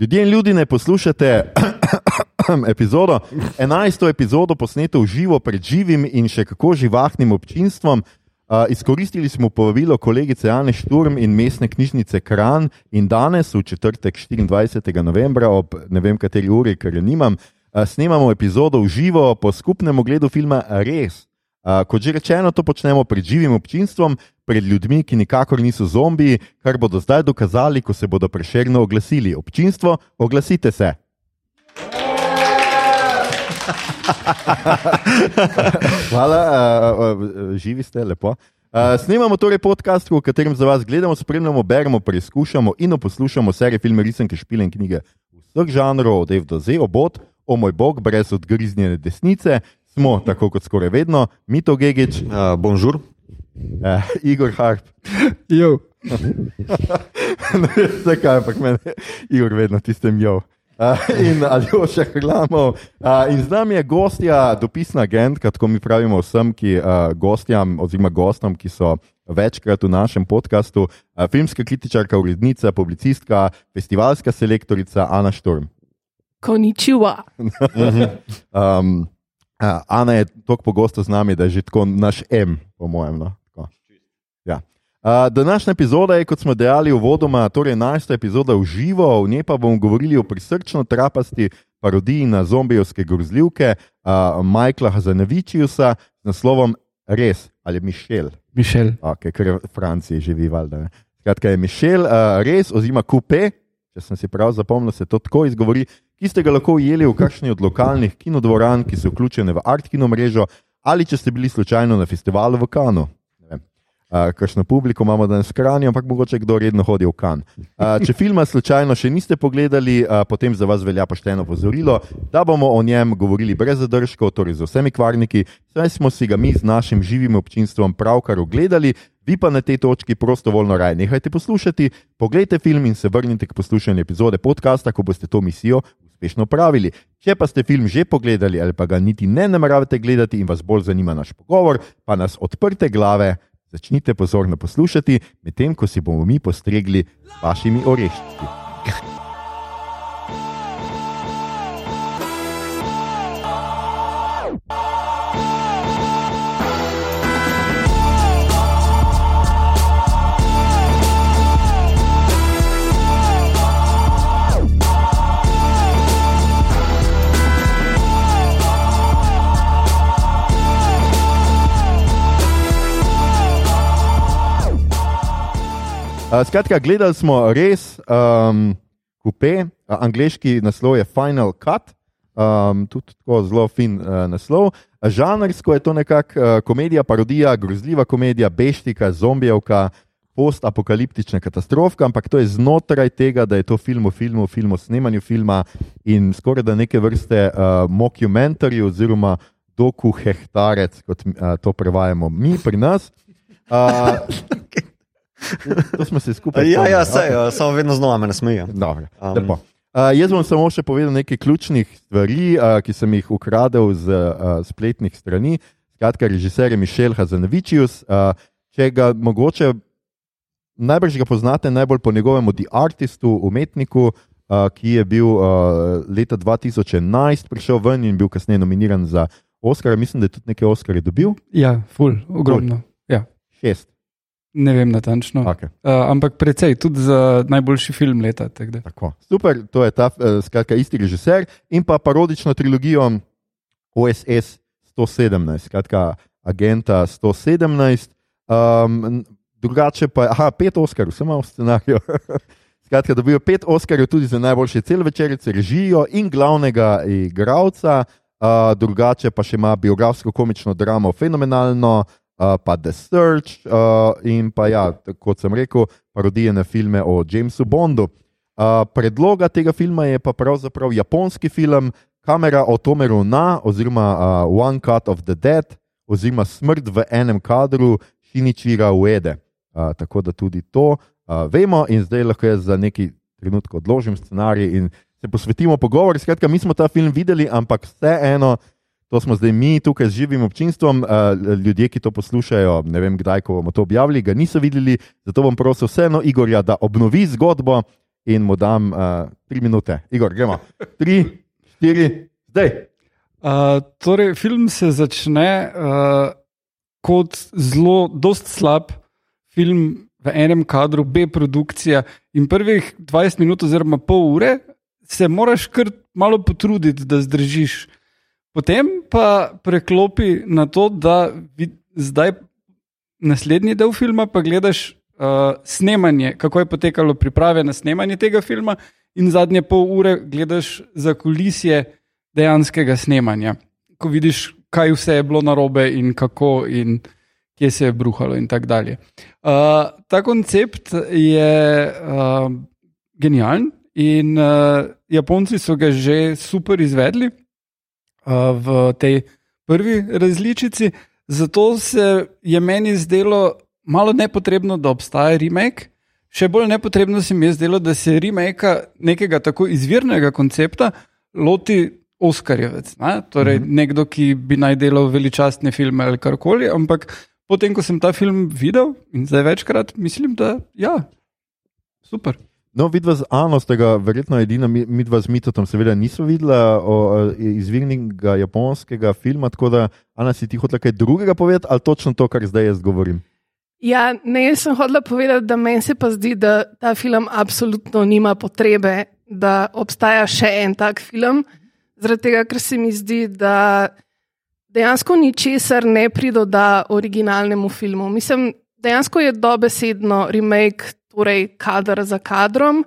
Ljudje in ljudi ne poslušate epizodo, 11. epizodo posneto v živo pred živim in še kako živahnim občinstvom. Uh, izkoristili smo povabilo kolegice Jane Šturm in mestne knjižnice Kran in danes, v četrtek 24. novembra, ob ne vem kateri uri, ker jo nimam, uh, snemamo epizodo v živo po skupnem ogledu filma Res. Uh, kot že rečeno, to počnemo pred živim občinstvom, pred ljudmi, ki nikakor niso zombiji, kar bodo zdaj dokazali, ko se bodo prešerno oglasili. Občinstvo, oglasite se. Hvala, uh, uh, živi ste, lepo. Uh, snemamo torej podcast, v katerem za vas gledamo, spremljamo, beremo, preizkušamo in poslušamo serije, filme, risanke, špile in knjige vseh žanrov, od F do Z, obot, o moj bog, brez odgriznjene desnice. Smo, tako kot skoraj vedno, Mito Gigič, Uh, bonžur. uh, Igor Harp. Jo. ne vem, zakaj, ampak meni je Igor vedno tistem jo. Uh, in Aljoša Hrlamov. Uh, in z nami je gostja, dopisna agentka, tako mi pravimo vsem, ki uh, gostjam, oziroma gostom, ki so večkrat v našem podkastu, uh, filmska kritičarka, urednica, publicistka, festivalska selektorica Ana Šturm. Koničiwa. Um, uh, Ana je tako pogosto z nami, da je že tako naš M, po mojem. No? Tako. Ja. Uh, današnja epizoda je, kot smo dejali, uvodoma, torej 11. epizoda v živo, v njej pa bomo govorili o prisrčno trapasti parodiji na zombijske grozljivke uh, Michaela Hazanevičiusa z naslovom Res ali Mišel. Mišel. Okay, ker je v Franciji živi, valjda. Skratka, je Mišel uh, res, oziroma Coupe, če sem si prav zapomnil, se to tako izgovori, ki ste ga lahko ujeli v kakšni od lokalnih kinodvoran, ki so vključene v Art Kino mrežo, ali če ste bili slučajno na festivalu v Kanu. Uh, Kakšno publiko imamo danes v Kranju, ampak mogoče kdo redno hodi v Kan. Uh, če filma slučajno še niste pogledali, uh, potem za vas velja pošteno pozorilo, da bomo o njem govorili brez zadržkov, torej z vsemi kvarniki, saj smo si ga mi z našim živim občinstvom pravkar ogledali, vi pa na tej točki prostovoljno raje nehajte poslušati, pogledajte film in se vrnite k poslušanju epizode podcasta, ko boste to misijo uspešno opravili. Če pa ste film že pogledali ali pa ga niti ne nameravate gledati in vas bolj zanima naš pogovor, pa nas odprte glave. Začnite pozorno poslušati, medtem ko si bomo mi postregli s vašimi oreščki. Uh, skratka, gledali smo res um, kupe, uh, angliški naslov je Final Cut, um, tudi tako zelo fin uh, naslov. Žanrsko je to nekakšna uh, komedija, parodija, grozljiva komedija, beštika, zombijevka, postapokaliptična katastrofka, ampak to je znotraj tega, da je to film o filmu, film o snemanju filma in skoraj da neke vrste uh, mockumentary oziroma doku hektarec, kot uh, to prevajamo mi pri nas. Uh, To smo se skupaj. Ja, ja, sej, okay. samo vedno znova me. Dobro, Um. Uh, jaz bom samo še povedal nekaj ključnih stvari, uh, ki sem jih ukradel z uh, spletnih strani. Skratka, režiser je Mišel Hazanevičius. Uh, če ga mogoče, najbrž ga poznate najbolj po njegovem The Artistu, umetniku, uh, ki je bil uh, leta 2011 prišel ven in bil kasneje nominiran za Oscar. Mislim, da je tudi nekaj Oscarje dobil. Ja, ful, ogromno. Ja. Šest. Ne vem natančno. Okay. Uh, ampak precej, tudi za najboljši film leta. tako da. Super, to je ta uh, skratka, isti režiser in pa parodično trilogijo OSS 117, skratka, agenta 117. Um, drugače pa je, aha, pet Oscarjev, sem imel v scenariju. Skratka, dobijo pet Oscarjev tudi za najboljše celovečerice, režijo in glavnega igralca, uh, drugače pa še ima biografsko komično dramo Fenomenalno, uh, pa The Search uh, in pa ja, kot sem rekel, parodije na filme o Jamesu Bondu. Uh, predloga tega filma je pa pravzaprav japonski film Kamera o Tomeru Na, oziroma uh, One Cut of the Dead, oziroma Smrt v enem kadru Shinichira Uede. Uh, tako da tudi to uh, vemo, in zdaj lahko jaz za neki trenutek odložim scenarij in se posvetimo pogovoru. Skratka, mi smo ta film videli, ampak vseeno. To smo zdaj mi tukaj z živim občinstvom, ljudje, ki to poslušajo, ne vem kdaj, ko bomo to objavili, ga niso videli. Zato bom prosil vseeno Igorja, da obnovi zgodbo in mu dam uh, tri minute. Igor, gremo. Tri, štiri, zdaj. Uh, torej, film se začne uh, kot zelo, dost slab film v enem kadru, B produkcija. In prvih 20 minut, oziroma pol ure, se moraš kar malo potruditi, da zdržiš. Potem pa preklopi na to, da vid, zdaj naslednji del filma pa gledaš uh, snemanje, kako je potekalo priprave na snemanje tega filma, in zadnje pol ure gledaš za kulisje dejanskega snemanja, ko vidiš, kaj vse je bilo narobe in kako in kje se je bruhalo in tako dalje. Uh, ta koncept je uh, genijalen in uh, Japonci so ga že super izvedli v tej prvi različici. Zato se je meni zdelo malo nepotrebno, da obstaja remake. Še bolj nepotrebno se mi je zdelo, da se remake nekega tako izvirnega koncepta loti Oskarjevec. Ne? Torej, mm -hmm. nekdo, ki bi naj delal veličastne filme ali karkoli. Ampak potem, ko sem ta film videl in zdaj večkrat, mislim, da ja, super. No, vidva z Ano, ste ga verjetno edina, mi, mi dva z Mitotom, seveda niso videla o, izvirnega japonskega filma, tako da, Ana, si ti hotela kaj drugega povedati ali točno to, kar zdaj jaz govorim? Ja, ne, jaz sem hodila povedati, da meni se pa zdi, da ta film absolutno nima potrebe, da obstaja še en tak film. Zaradi tega, ker se mi zdi, da dejansko ničesar ne pridoda originalnemu filmu. Mislim, dejansko je dobesedno remake, torej kader za kadrom.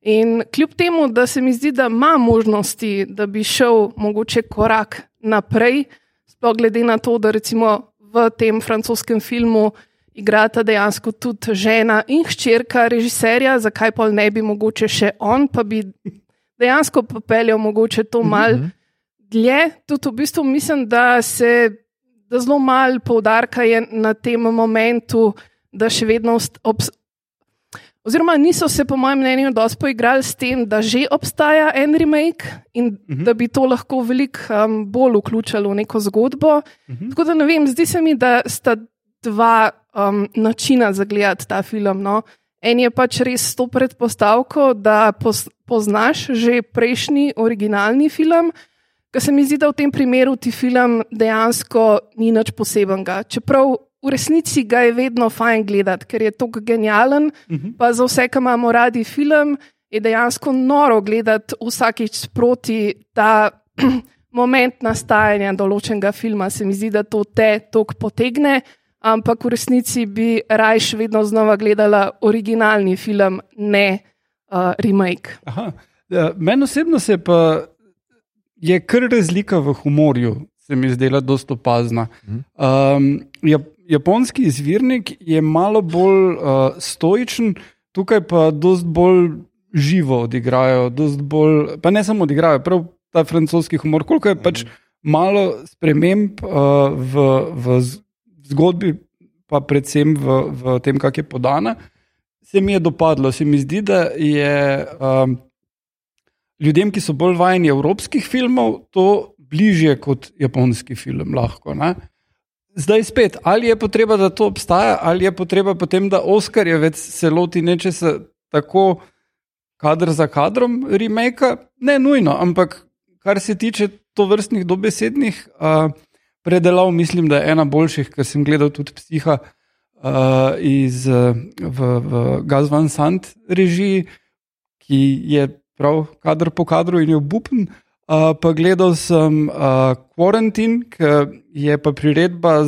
In kljub temu, da se mi zdi, da ima možnosti, da bi šel mogoče korak naprej, sploh glede na to, da recimo v tem francoskem filmu igrata dejansko tudi žena in hčerka režiserja, zakaj pa ne bi mogoče še on, pa bi dejansko popeljal mogoče to mal mm -hmm. dlje. Tudi v bistvu mislim, da se da zelo malo poudarka je na tem momentu, da še vedno obstaja. Oziroma, niso se, po mojem mnenju, dosto poigrali s tem, da že obstaja en remake in uh -huh. da bi to lahko veliko um, bolj vključilo v neko zgodbo. Uh -huh. Tako da ne vem, zdi se mi, da sta dva um, načina za gledati ta film. No. En je pač res to predpostavko, da poznaš že prejšnji originalni film, ker se mi zdi, da v tem primeru ti film dejansko ni nič posebenega. Čeprav v resnici ga je vedno fajn gledati, ker je tako genijalen, uh Mhm. -huh. pa za vse, ki imamo radi film, je dejansko noro gledati vsakič sproti ta moment nastajanja določenega filma. Se mi zdi, da to te tok potegne ampak v resnici bi rajš vedno znova gledala originalni film, ne uh, remake. Aha. Ja, Meni osebno se pa je kar razlika v humorju, se mi zdela dosta opazna. Um, japonski izvirnik je malo bolj uh, stoičen, tukaj pa dosta bolj živo odigrajo, bolj, pa ne samo odigrajo, prav ta francoski humor, koliko je pač malo sprememb uh, v, v zgodbi, pa predvsem v, v tem, kako je podana, se mi je dopadlo. Se mi zdi, da je um, ljudem, ki so bolj vajeni evropskih filmov, to bližje kot japonski film. Lahko, ne? Zdaj spet, ali je potreba, da to obstaja, ali je potreba potem, da Oskarjevec se loti nečesa tako kadr za kadrom, remake, ne nujno, ampak kar se tiče to vrstnih dobesednih. Uh, predelav, mislim, da je ena boljših, ker sem gledal tudi psiha uh, iz v, v Gazvan Sant režiji, ki je prav kadr po kadru in je obupen. Uh, pa gledal sem uh, Quarantine, ki je pa priredba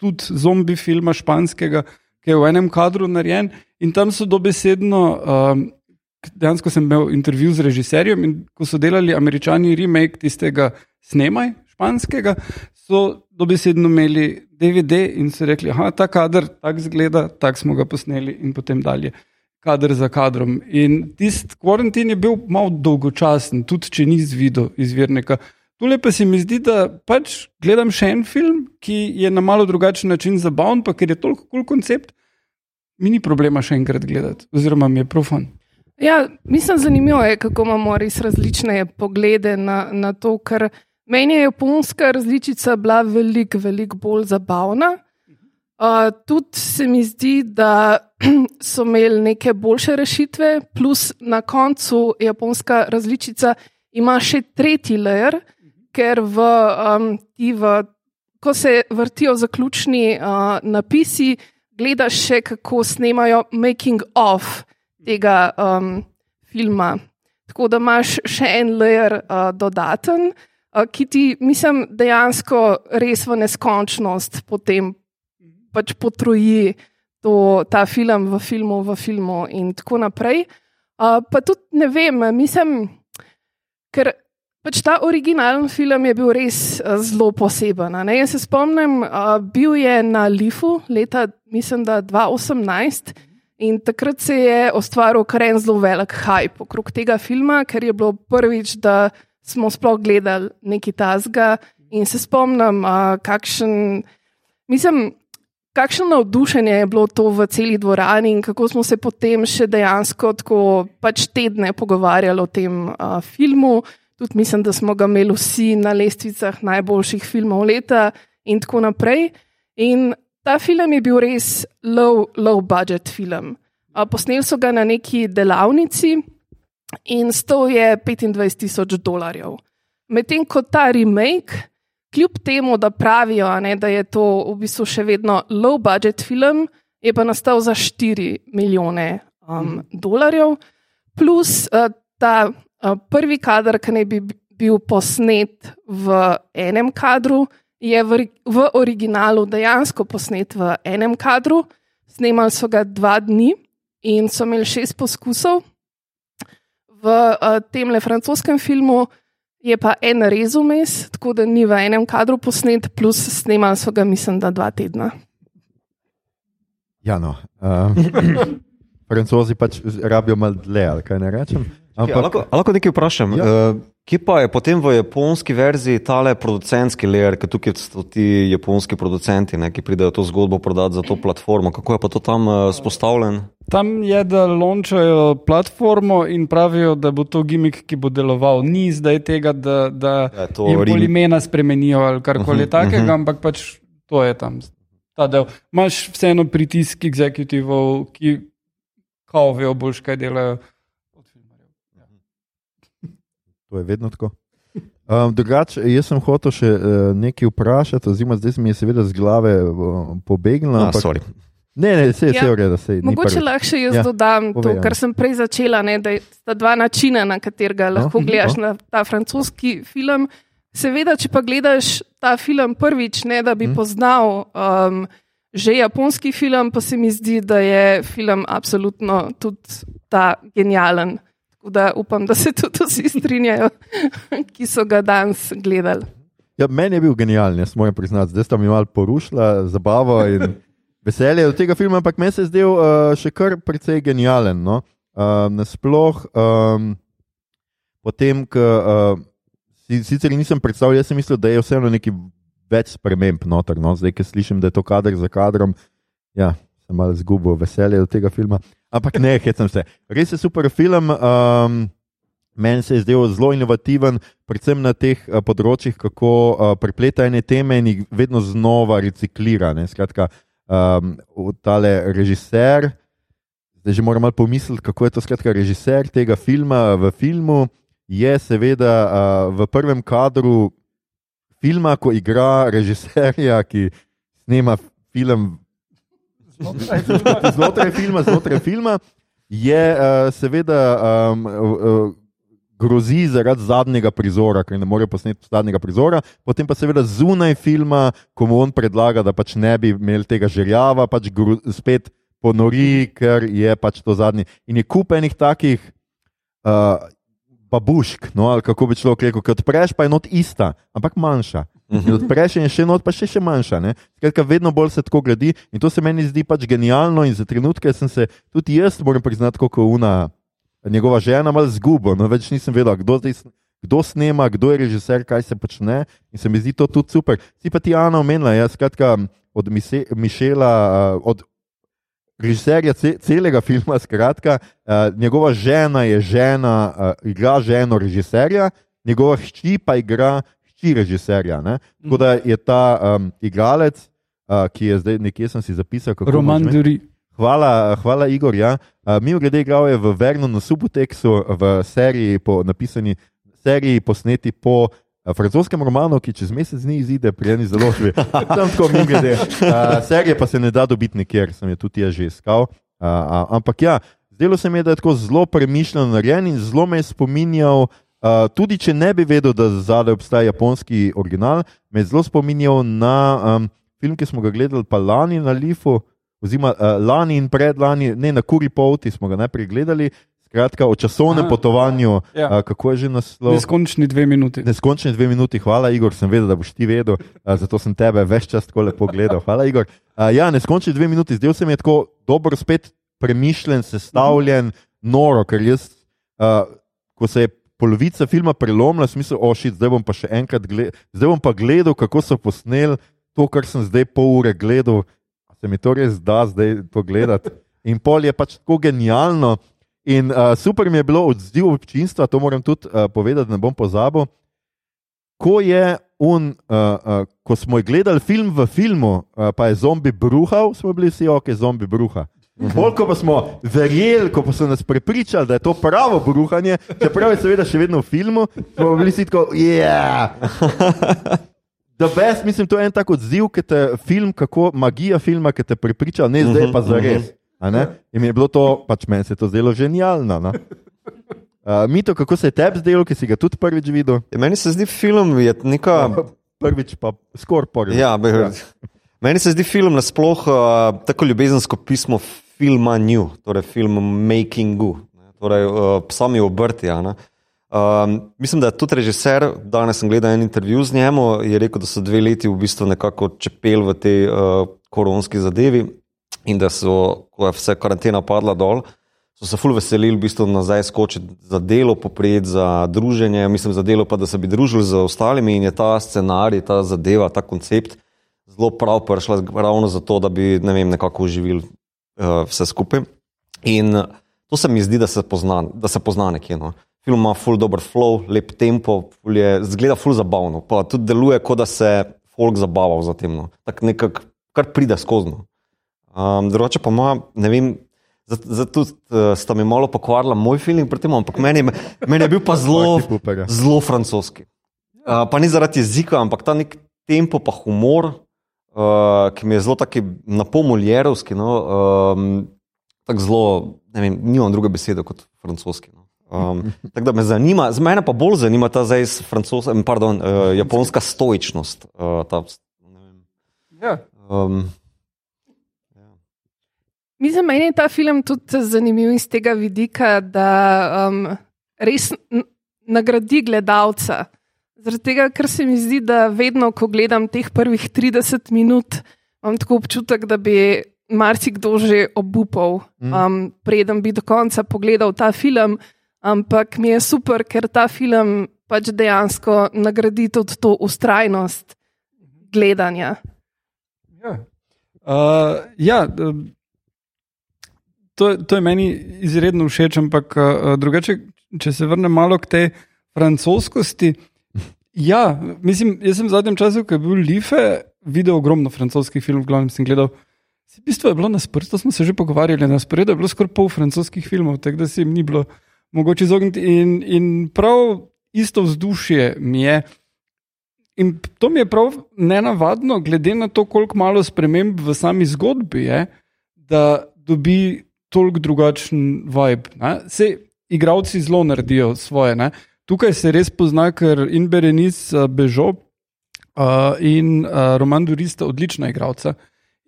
tudi zombi filma španskega, ki je v enem kadru narejen in tam so dobesedno. Um, Dejansko sem imel intervju z režiserjem in ko so delali američani remake tistega snemaj španskega, so dobesedno imeli DVD in so rekli, da ta kader tako zgleda, tako smo ga posneli in potem dalje. Kader za kadrom. In tisti karantin je bil malo dolgočasen, tudi če ni zvidel izvirnika. Tule pa se mi zdi, da pač gledam še en film, ki je na malo drugačen način zabaven, pa ker je toliko kul cool koncept, mi ni problema še enkrat gledati, oziroma mi je profan. Ja, mislim, zanimivo je, kako imamo res različne poglede na, na to, kar. Meni je japonska različica bila veliko, veliko bolj zabavna. Uh, tudi se mi zdi, da so imeli neke boljše rešitve, plus na koncu japonska različica ima še tretji layer, ker v, um, v, ko se vrtijo zaključni uh, napisi, gledaš še, kako snemajo making of tega um, filma. Tako da imaš še en layer uh, dodaten, uh, ki ti, mislim, dejansko res v neskončnost potem pač potroji to, ta film v filmu, v filmu in tako naprej. Uh, pa tudi ne vem, mislim, ker pač ta originalen film je bil res uh, zelo poseben. Jaz se spomnim, uh, bil je na Lifu leta, mislim, da 2018. In takrat se je ustvaril kar en zelo velik hype okrog tega filma, ker je bilo prvič, da smo sploh gledali nekaj tasga. In se spomnim, uh, kakšen, mislim, kakšno navdušenje je bilo to v celi dvorani in kako smo se potem še dejansko tako pač tedne pogovarjali o tem uh, filmu. Tudi mislim, da smo ga imeli vsi na lestvicah najboljših filmov leta in tako naprej. In ta film je bil res low, low budget film. Uh, posneli so ga na neki delavnici in sto je 25 tisoč dolarjev. Medtem ko ta remake kljub temu, da pravijo, ne, da je to v bistvu še vedno low budget film, je pa nastal za 4 milijone um, dolarjev, plus uh, ta uh, prvi kader, ki naj bi bil posnet v enem kadru, je v, v originalu dejansko posnet v enem kadru. Snemali so ga dva dni in so imeli šest poskusov. V uh, tem le francoskem filmu Je pa en rezumes, tako da ni v enem kadru posnet, plus snemali so ga, mislim, da dva tedna. Ja, no. Uh, Francozi pač rabijo malo dlje, ali kaj ne rečem. Ampak, okay, lahko, lahko nekaj vprašam. Ja. Uh, kje pa je potem v japonski verziji tale producentski layer, ker tukaj so ti japonski producenti, ne, ki pridejo to zgodbo prodati za to platformo? Kako je pa to tam uh, spostavljen? Tam je, da launčajo platformo in pravijo, da bo to gimmick, ki bo deloval. Ni zdaj tega, da, da ja, jim rim... imena spremenijo ali karkoli uh -huh, takega, uh -huh. ampak pač to je tam. Imáš vseeno pritisk exekutivov, ki kao vejo boljš, kaj delajo. To je vedno tako. Um, drugače, jaz sem hotel še uh, nekaj vprašati, oziroma zdaj mi je seveda z glave uh, pobegnilo. Ah, ampak, ne, ne, vse je ja. v redu. Mogoče lahko še jaz ja. dodam Povej, to, ja. kar sem prej začela, ne, da sta dva načina, na katerega no, lahko no, gledaš no. na ta francoski film. Seveda, če pa gledaš ta film prvič, ne da bi hmm. poznal um, že japonski film, pa se mi zdi, da je film absolutno tudi ta genijalen. Tako da upam, da se tudi vsi strinjajo, ki so ga danes gledali. Ja, meni je bil genijalen, jaz moram priznati, zdaj sta mi malo porušila zabavo in veselje od tega filma, ampak meni se je zdel uh, še kar precej genijalen. No? Uh, nasploh, um, potem, ko uh, si, sicer nisem predstavljal, jaz sem mislil, da je vseeno nekaj več sprememb noter. No? Zdaj, ki slišim, da je to kader za kadrom, ja, sem malo zgubil veselje od tega filma. Ampak ne, hecam se. Res je super film. Um, Meni se je zdel zelo inovativen, predvsem na teh uh, področjih, kako uh, prepleta ene teme in jih vedno znova reciklira. Ne? Skratka, um, tale režiser, zdaj že moram malo pomisliti, kako je to. Skratka, režiser tega filma v filmu je seveda uh, v prvem kadru filma, ko igra režiserja, ki snema film znotraj filma, znotraj filma, je uh, seveda um, uh, grozi zaradi zadnjega prizora, ker ne more posneti zadnjega prizora. Potem pa seveda zunaj filma, ko mu on predlaga, da pač ne bi imel tega žrjava, pač spet ponori, ker je pač to zadnji. In je kupenih takih. Uh, Babušk, no, ali kako bi človek rekel, ki odpreš, pa je not ista, ampak manjša. In odpreš in še not, pa še, še manjša. Skratka, vedno bolj se tako gradi in to se meni zdi pač genialno. In za trenutke sem se tudi jaz, moram priznati, kako una njegova žena malo zgubo. No, več nisem vedel, kdo, zdaj, kdo snema, kdo je režiser, kaj se počne. In se mi zdi to tudi super. Si pa ti Ana omenila, jaz skratka od Mišela, od režiserja celega filma, skratka, njegova žena je žena, igra ženo režiserja, njegova hči pa igra hči režiserja. Ne? Tako da je ta um, igralec uh, ki je zdaj nekje sem si zapisal. kako Roman? Duri. Hvala, hvala Igor. Ja. Uh, Mi grede igral je v Vernonu Subuteksu, v seriji, po, napisani seriji posneti po uh, francoskem romanu, ki čez mesec dni izide pri eni založbi. Tam tako mi grede. Uh, serije pa se ne da dobiti nikjer, sem je tudi jaz že iskal. Uh, uh, ampak ja, zdelo se mi je, da je tako zelo premišljeno narejen in zelo me je spominjal. Uh, tudi če ne bi vedel, da zadaj obstaja japonski original, me zelo spominjal na um, film, ki smo ga gledali pa lani na Lifu, oziroma uh, lani in predlani, ne na Kuri Pouti smo ga najprej gledali, skratka o časovnem Aha, potovanju, ja. uh, kako je že naslov. Neskončni dve minuti. Neskončne dve minuti, hvala Igor, sem vedel, da boš ti vedel, uh, zato sem tebe več čas tako lepo gledal. Hvala Igor. Uh, ja, neskončne dve minuti, zdel se mi je tako dobro, spet premišljen, sestavljen, noro, ker jaz, uh, ko se je polovica filma prelomila, sem mislil, ošit, zdaj bom pa še enkrat gledal, zdaj bom pa gledal, kako so posneli to, kar sem zdaj pol ure gledal. Se mi to res da zdaj pogledati. In pol je pač tako genialno. In uh, super mi je bilo odziv občinstva, to moram tudi uh, povedati, da ne bom pozabil. Ko, je un, uh, uh, ko smo gledali film v filmu, uh, pa je zombi bruhal, smo bili vsi ok, zombi bruha. Bolj ko smo verjeli, ko so nas prepričali, da je to pravo bruhanje, čeprav je seveda še vedno v filmu, smo bili vsi tako, ja. Yeah. Da, best, mislim, to je en tak odziv, ki te film, kako magija filma, ki te prepriča, ne zdaj pa za res. In mi je bilo to, pač meni se je to zdelo genialno. no. Uh, Mito, kako se je tebi zdelo, ki si ga tudi prvič videl? Ja, Meni se zdi film je neka. Prvič pa skoraj prvič. Ja, ja. Meni se zdi film nasploh uh, tako ljubezensko pismo filma New, torej film Makingu, ne, torej uh, sami obrti. Ja, um, mislim, da je tudi režiser, danes sem gledal en intervju z njim, je rekel, da so dve leti v bistvu nekako čepel v tej uh, koronski zadevi in da so, ko je vse karantena padla dol, so se ful veselili v bistvu nazaj skočiti za delo, poprijeti za druženje, mislim za delo pa, da se bi družili z ostalimi in je ta scenarij, ta zadeva, ta koncept zelo prav prišla ravno zato, da bi ne vem, nekako uživili uh, vse skupaj. In uh, to se mi zdi, da se pozna, da se pozna nekje. No. Film ima full dober flow, lep tempo, ful je, zgleda full zabavno, pa tudi deluje, kot da se folk zabaval za tem. No. Tako nekako, kar pride skozi. no. Um, drugače pa ima, ne vem, zato, uh, sta mi malo pokvarila moj film pri tem, ampak meni, meni je bil pa zelo, zelo francoski. Uh, pa ni zaradi jezika, ampak ta nek tempo, pa humor, uh, ki mi je zelo taki napomoljerovski. No, um, tako zelo, ne vem, nimam druge besede kot francoski. No. Um, tako da me zanima, z mene pa bolj zanima ta zdaj s francos, em, pardon, uh, japonska stoičnost. Uh, ta, ne vem, Ja. um, Mislim, meni je ta film tudi zanimiv iz tega vidika, da um, res nagradi gledalca. Zaradi tega, ker se mi zdi, da vedno, ko gledam teh prvih 30 minut, imam tako občutek, da bi marsikdo že obupal, um, preden bi do konca pogledal ta film. Ampak mi je super, ker ta film pač dejansko nagradi tudi to ustrajnost gledanja. Ja, uh, ja d- to, to je meni izredno všeč, ampak uh, drugače, če se vrnem malo k tej francoskosti. Ja, mislim, jaz sem v zadnjem času, ko je bil Life, videl ogromno francoskih filmov, v glavnem sem gledal. V bistvu je bilo na sporedu, smo se že pogovarjali, na sporedu je bilo skoraj pol francoskih filmov, tako da se jim ni bilo mogoče izogniti. In, in prav isto vzdušje mi je. In to mi je prav nenavadno, glede na to, koliko malo sprememb v sami zgodbi je, da dobi toliko drugačen vibe. Ne? Se igravci zelo naredijo svoje. Ne? Tukaj se res pozna, ker in Berenice uh, Bežo uh, in uh, Roman Durista odlična igralca.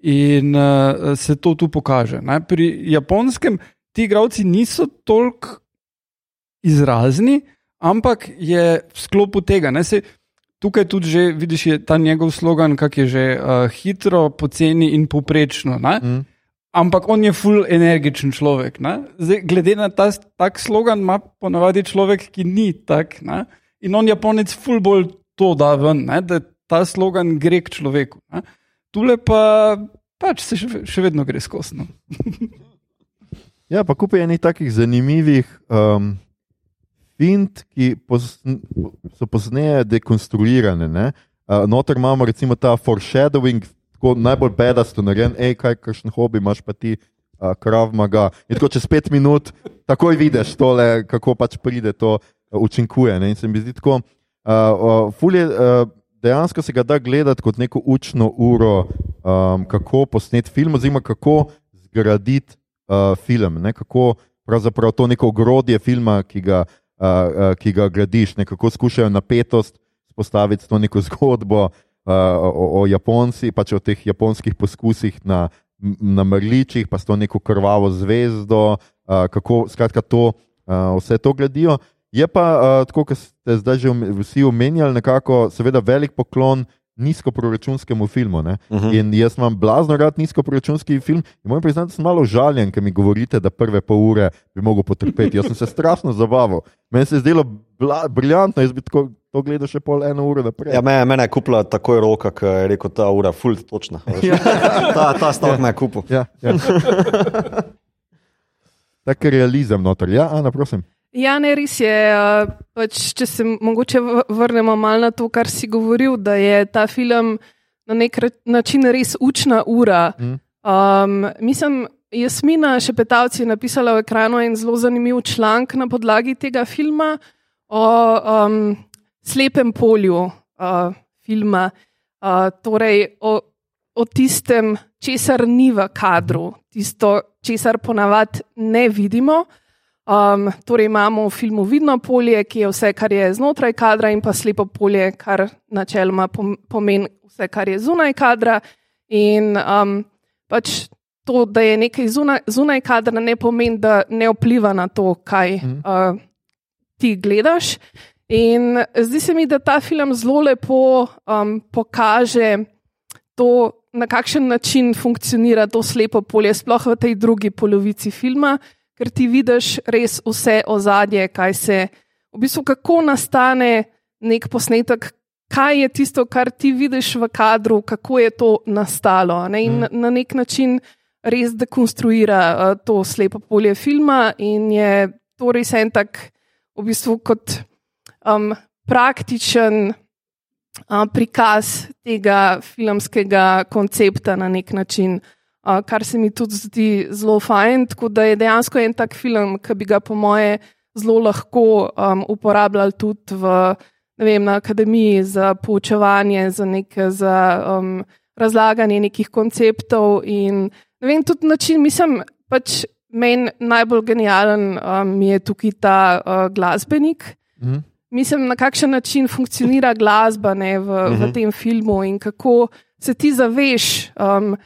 In uh, se to tu pokaže. Ne? Pri japonskem ti igravci niso toliko izrazni, ampak je v sklopu tega. Ne? Se, tukaj tudi že vidiš, ta njegov slogan, kak je že uh, hitro, poceni in poprečno. Mm. Ampak on je full energičen človek. ne. Zdaj, glede na ta tak slogan, ima ponavadi človek, ki ni tak. Ne? In on Japonec full bolj to da ven, ne? da ta slogan gre k človeku. Ne? Tule pa pač se še, še vedno gre skozi. No? Ja, pa kupaj enih takih zanimivih um, fint, ki pos, so pozneje dekonstruirane. ne. Uh, noter imamo recimo ta foreshadowing, tako najbolj bedasto narejen, hej, kaj, kakšen hobi imaš pa ti, uh, krav maga. In tako čez pet minut, takoj vidiš tole, kako pač pride to, uh, učinkuje. Ne? In se mi zdi tako, uh, uh, fulje. Uh, Dejansko se ga da gledati kot neko učno uro, um, kako posneti film, oziroma kako zgraditi uh, film, ne? kako pravzaprav to neko ogrodje filma, ki ga, uh, uh, ki ga gradiš, nekako skušajo napetost spostaviti s to neko zgodbo uh, o, o Japonci, pač o teh japonskih poskusih na, na mrličih, pa s to neko krvavo zvezdo, uh, kako skratka to, uh, vse to gradijo. Je pa, uh, tako kot ste zdaj že vsi omenjali, nekako, seveda, velik poklon nizkoproračunskemu filmu. Uh Mhm. -huh. In jaz imam blazno rad nizkoproračunski film. In moram priznati, da sem malo žaljen, ker mi govorite, da prve pol ure bi mogel potrpeti. Jaz sem se strašno zabaval. Meni se je zdelo briljantno, jaz bi tako, to gledal še pol eno uro naprej. Ja, me, mene je kupila takoj roka, ki je rekel, ta ura, ful, točna. veš. ta ta stavek me je kupil. Ja, ja. Tak realizem noter. Ja, Ana, prosim. Ja, ne, res je. uh, Pač, če se mogoče vrnemo malo na to, kar si govoril, da je ta film na nek način res učna ura. Mm. Um, mislim, Jasmina Šepetavci je napisala v ekranu en zelo zanimiv članek na podlagi tega filma o um, slepem polju uh, filma, uh, torej o, o tistem, česar ni v kadru, tisto, česar ponavadi ne vidimo. Um, torej imamo v filmu vidno polje, ki je vse, kar je znotraj kadra, in pa slepo polje, kar načeloma pom- pomeni vse, kar je zunaj kadra. In um, pač to, da je nekaj zunaj, zunaj kadra, ne pomeni, da ne vpliva na to, kaj uh, ti gledaš. In zdi se mi, da ta film zelo lepo um, pokaže to, na kakšen način funkcionira to slepo polje, sploh v tej drugi polovici filma, ker ti vidiš res vse ozadje, kaj se, v bistvu, kako nastane nek posnetek, kaj je tisto, kar ti vidiš v kadru, kako je to nastalo. Ne? In na, na nek način res dekonstruira uh, to slepo polje filma, in je to res en tak, v bistvu, kot um, praktičen uh, prikaz tega filmskega koncepta na nek način, uh, kar se mi tudi zdi zelo fajn. Tako da je dejansko en tak film, ki bi ga, po moje, zelo lahko um, uporabljali tudi v, vem, na akademiji za poučevanje, za, neke, za um, razlaganje nekih konceptov. In ne vem, tudi način, mislim, pač meni najbolj genijalen um, je tukaj ta uh, glasbenik. Mhm. Mislim, na kakšen način funkcionira glasba ne, v, uh -huh. v tem filmu in kako se ti zaveš, um,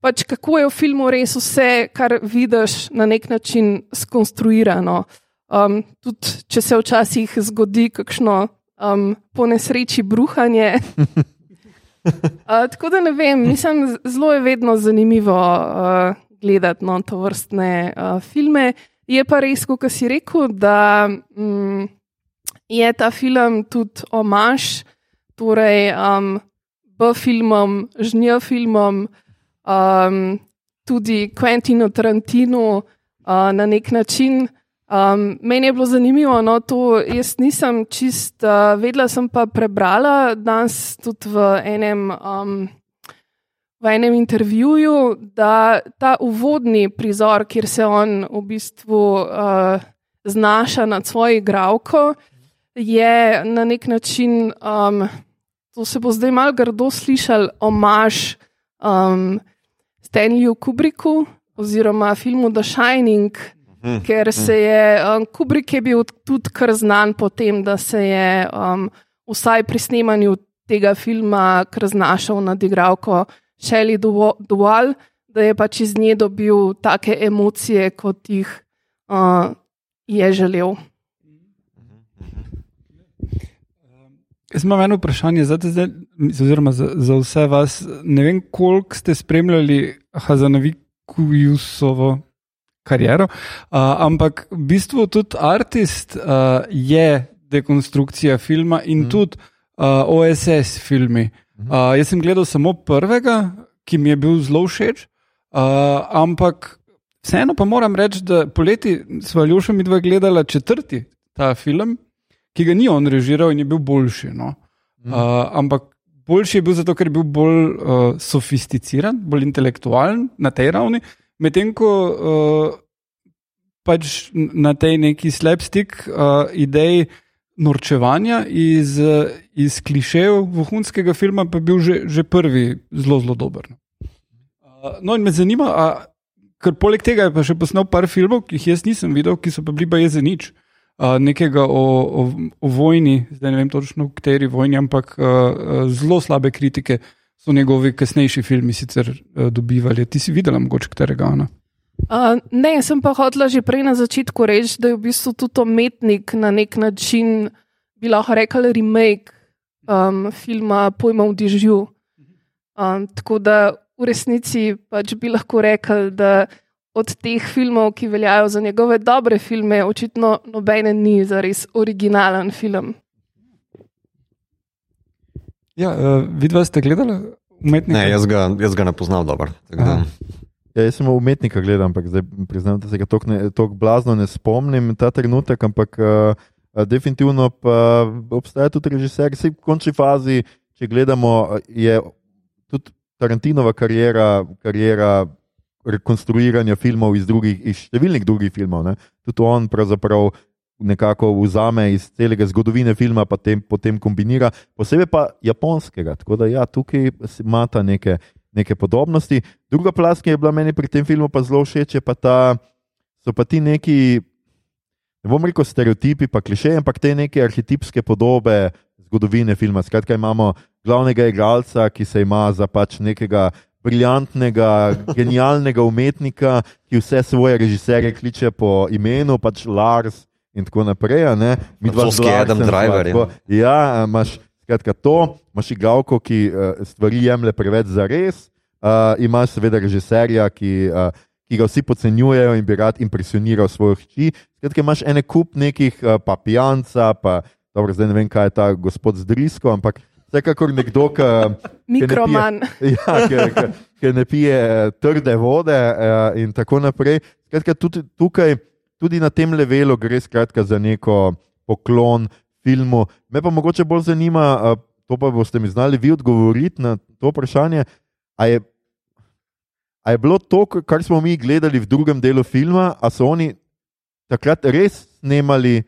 pač kako je v filmu res vse, kar vidiš, na nek način skonstruirano. Um, tudi če se včasih zgodi kakšno um, po nesreči bruhanje. uh, tako da ne vem, mislim, zelo je vedno zanimivo uh, gledati no, to vrstne uh, filme. Je pa res, kot si rekel, da. Mm, je ta film tudi omaž, torej um, B-filmom, žnjo-filmom, um, tudi Quentinu Tarantinu uh, na nek način. Um, meni je bilo zanimivo, no, to jaz nisem čist uh, vedela, sem pa prebrala danes tudi v enem. Um, V enem intervjuju, da ta uvodni prizor, kjer se on v bistvu uh, znaša nad svojo igravko, je na nek način, um, to se bo zdaj malo grdo slišal, omaž um, Stanleyju Kubricku oziroma filmu The Shining, ker se je um, Kubrick je bil tudi kar znan po tem, da se je um, vsaj pri snemanju tega filma kar znašal nad igravko Shelley Duval, da je pač iz nje dobil take emocije, kot jih uh, je želel. Jaz imam eno vprašanje za, te oziroma za, za vse vas. Ne vem, koliko ste spremljali Hazanovičusovo kariero, uh, ampak v bistvu tudi artist uh, je dekonstrukcija filma in mm. tudi uh, OSS filmi. Uh, jaz sem gledal samo prvega, ki mi je bil zelo všeč, uh, ampak vseeno pa moram reči, da poleti smo Ljuša mi dva gledala četrti ta film, ki ga ni on režiral in je bil boljši. No? Uh, ampak boljši je bil zato, ker je bil bolj uh, sofisticiran, bolj intelektualen na tej ravni, medtem ko uh, pač na tej neki slabstik uh, ideji norčevanja iz, iz klišejev vohunskega filma, pa bil že, že prvi zelo, zelo dober. Uh, no, in me zanima, a, ker poleg tega je pa še posnel par filmov, ki jih jaz nisem videl, ki so pa bili pa jeze nič. Uh, nekega o, o, o vojni, zdaj ne vem točno, v kateri vojni, ampak uh, zelo slabe kritike so njegovi kasnejši filmi sicer uh, dobivali. Ti si videl, mogoče katerega? Ona? Uh, ne, sem pa hotela že prej na začetku reči, da je v bistvu tudi umetnik na nek način, bi lahko rekel, remake um, filma Pojma v Dižju. Um, tako da v resnici pač bi lahko rekel, da od teh filmov, ki veljajo za njegove dobre filme, očitno nobene ni za res originalen film. Ja, uh, vidva ste gledali umetnika? Ne, jaz ga, jaz ga ne poznam dobro. Ja, jaz sem umetnika gledal, ampak zdaj priznam, da se ga tako blazno ne spomnim ta trenutek, ampak uh, definitivno pa obstaja tudi režiser, ki v končni fazi, če gledamo, je tudi Tarantinova karijera, karijera rekonstruiranja filmov iz, drugih, iz številnih drugih filmov. Ne? Tudi on pravzaprav nekako vzame iz celega zgodovine filma, pa tem, potem kombinira, posebej pa japonskega. Tako da ja, tukaj imata neke, neke podobnosti. Druga plast, ki je bila meni pri tem filmu pa zelo všeč, pa ta, so pa ti neki, ne bom rekel stereotipi, pa klišeji, ampak te neke arhetipske podobe zgodovine filma. Skratka, imamo glavnega igralca, ki se ima za pač nekega briljantnega, genialnega umetnika, ki vse svoje režiserje kliče po imenu, pač Lars in tako naprej. Mi dva smo Adam Driver. Ja, imaš skratka, to, imaš igralko, ki uh, stvari jemlje preveč za res, uh, imaš seveda režiserja, ki. Uh, Ki ga vsi podcenjujejo in bi rad impresioniral svojo hči. Skratka, imaš ene kup nekih, pa pijanca, pa dobro, zdaj ne vem, kaj je ta gospod Zdrisko, ampak Vsekakor nekdo, ki Mikroman. ja, ne pije eh, trde vode uh, in tako naprej. Skratka, tudi tukaj, tudi na tem levelu, gre skratka, za neko poklon filmu. Me pa mogoče bolj zanima, uh, to pa boste mi znali vi odgovoriti na to vprašanje. A je, a je bilo to, kar smo mi gledali v drugem delu filma, a so oni takrat res snemali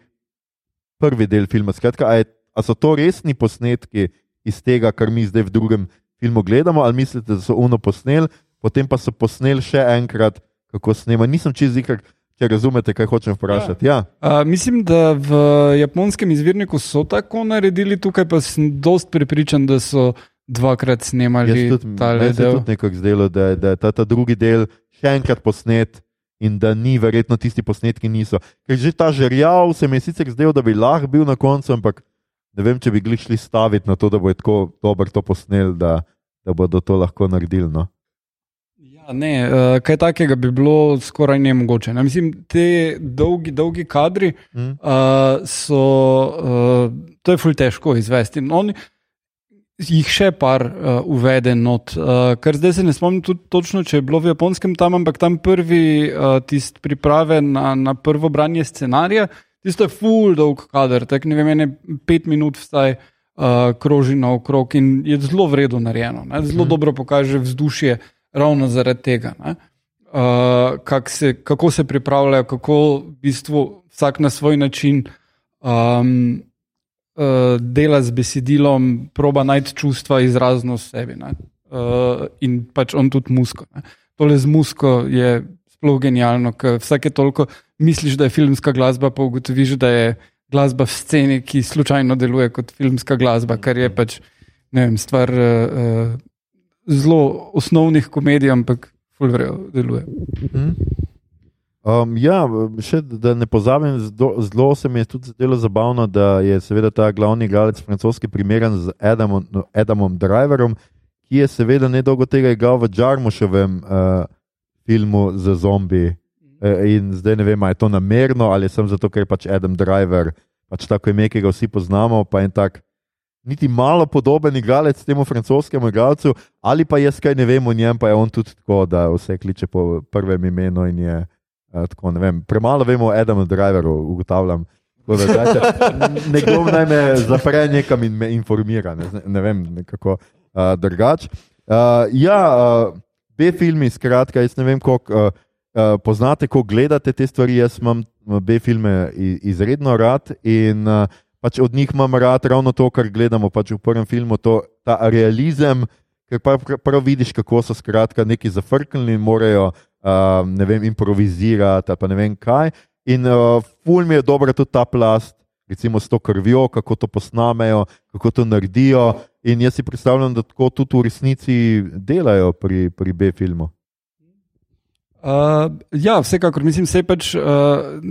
prvi del filma? Skratka, a, je, a so to resni posnetki? Iz tega, kar mi zdaj v drugem filmu gledamo, ali mislite, da so uno posneli, potem pa so posneli še enkrat, kako snema. Nisem čez ikak. Če razumete, kaj hočem vprašati. Ja. Ja. Uh, mislim, da v japonskem izvirniku so tako naredili, tukaj pa sem dost prepričan, da so dvakrat snemali ta del. Jaz se tudi nekako zdelo, da, da je ta, ta drugi del še enkrat posnet in da ni verjetno tisti posnetki niso. Ker že ta žerjav se mi je sicer zdel, da bi lahko bil na koncu, ampak ne vem, če bi šli staviti na to, da bo tako dobro to posnel, da, da bodo to lahko naredili. No? Ja, ne, uh, kaj takega bi bilo skoraj nemogoče. Ne? Mislim, te dolgi, dolgi kadri mm. uh, so, uh, to je fulj težko izvesti. On, Jih še par uh, uvede, not, uh, ker zdaj se ne spomnim točno, če je bilo v japonskem tam, ampak tam prvi uh, tisti priprave na, na prvo branje scenarija, uh, Tisto je full dolg kader, tako ne vem, ene pet minut vstaj uh, kroži naokrog in je zelo vredno narejeno. Ne? Zelo mm. dobro pokaže vzdušje ravno zaradi tega. Uh, kak se, kako se pripravljajo, kako v bistvu vsak na svoj način um, uh, dela z besedilom, proba najti čustva izrazno v sebi. Uh, in pač on tudi musko. Ne? Tole z musko je sploh genialno, ker vsake toliko misliš, da je filmska glasba, pa ugotoviš, da je glasba v sceni, ki slučajno deluje kot filmska glasba, kar je pač vem, stvar uh, zelo osnovnih komedij, ampak fulvrejo deluje. Hmm. Um, ja, še da ne pozabim, zelo se mi je tudi zdelo zabavno, da je seveda ta glavni igralec francoski primeren z Adamom, no, Adamom Driverom, ki je seveda nedolgo tega igral v Džarmuševem uh, filmu za zombiji. Eh, in zdaj ne vem, ali je to namerno ali sem zato, ker je pač Adam Driver, pač tako ime, ki ga vsi poznamo, pa je tak. Niti malo podoben igralec temu francoskemu igralcu, ali pa jaz kaj ne vem o njem, pa je on tudi tako, da vse kliče po prvem imenu in je uh, tako. Vem, premalo vemo o Adamu Driveru, ugotavljam. Dajte, nekdo naj me zapre nekam in me informira, ne, ne vem, kako uh, drugače. Uh, ja, uh, B-filmi, skratka, jaz ne vem, koliko uh, uh, poznate, ko gledate te stvari. Jaz imam B-filme izredno rad in uh, pač od njih imam rad ravno to, kar gledamo pač v prvem filmu, to, ta realizem, ker prav, prav vidiš, kako so skratka neki zafrknili in morajo uh, ne vem, improvizirati ali pa ne vem kaj. In uh, ful mi je dobro tudi ta plast, recimo s to krvjo, kako to posnamejo, kako to naredijo. In jaz si predstavljam, da tako tudi v resnici delajo pri, pri B-filmu. Uh, ja, vsekakor mislim, da je pač, uh,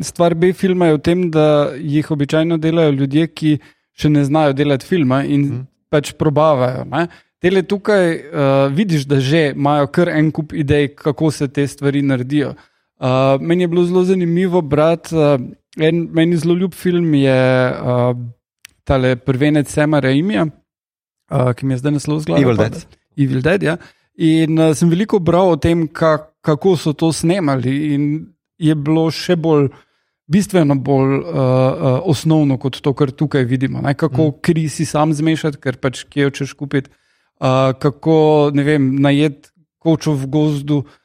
stvar B-filma v tem, da jih običajno delajo ljudje, ki še ne znajo delati filma in mm. pač probavajo. Tele tukaj uh, vidiš, da že imajo kar en kup idej, kako se te stvari naredijo. Uh, meni je bilo zelo zanimivo brati, uh, en meni zelo ljub film je uh, tale prvenec Sema Raimija, uh, ki mi je zdaj naslov zgledal. Evil Dead. Evil Dead, ja. In uh, sem veliko bral o tem, kak, kako so to snemali, in je bilo še bolj, bistveno bolj uh, uh, osnovno kot to, kar tukaj vidimo. Ne? Kako mm. kri si sam zmešati, ker pač kje hočeš kupiti, uh, kako ne vem, najet kočo v gozdu. Uh,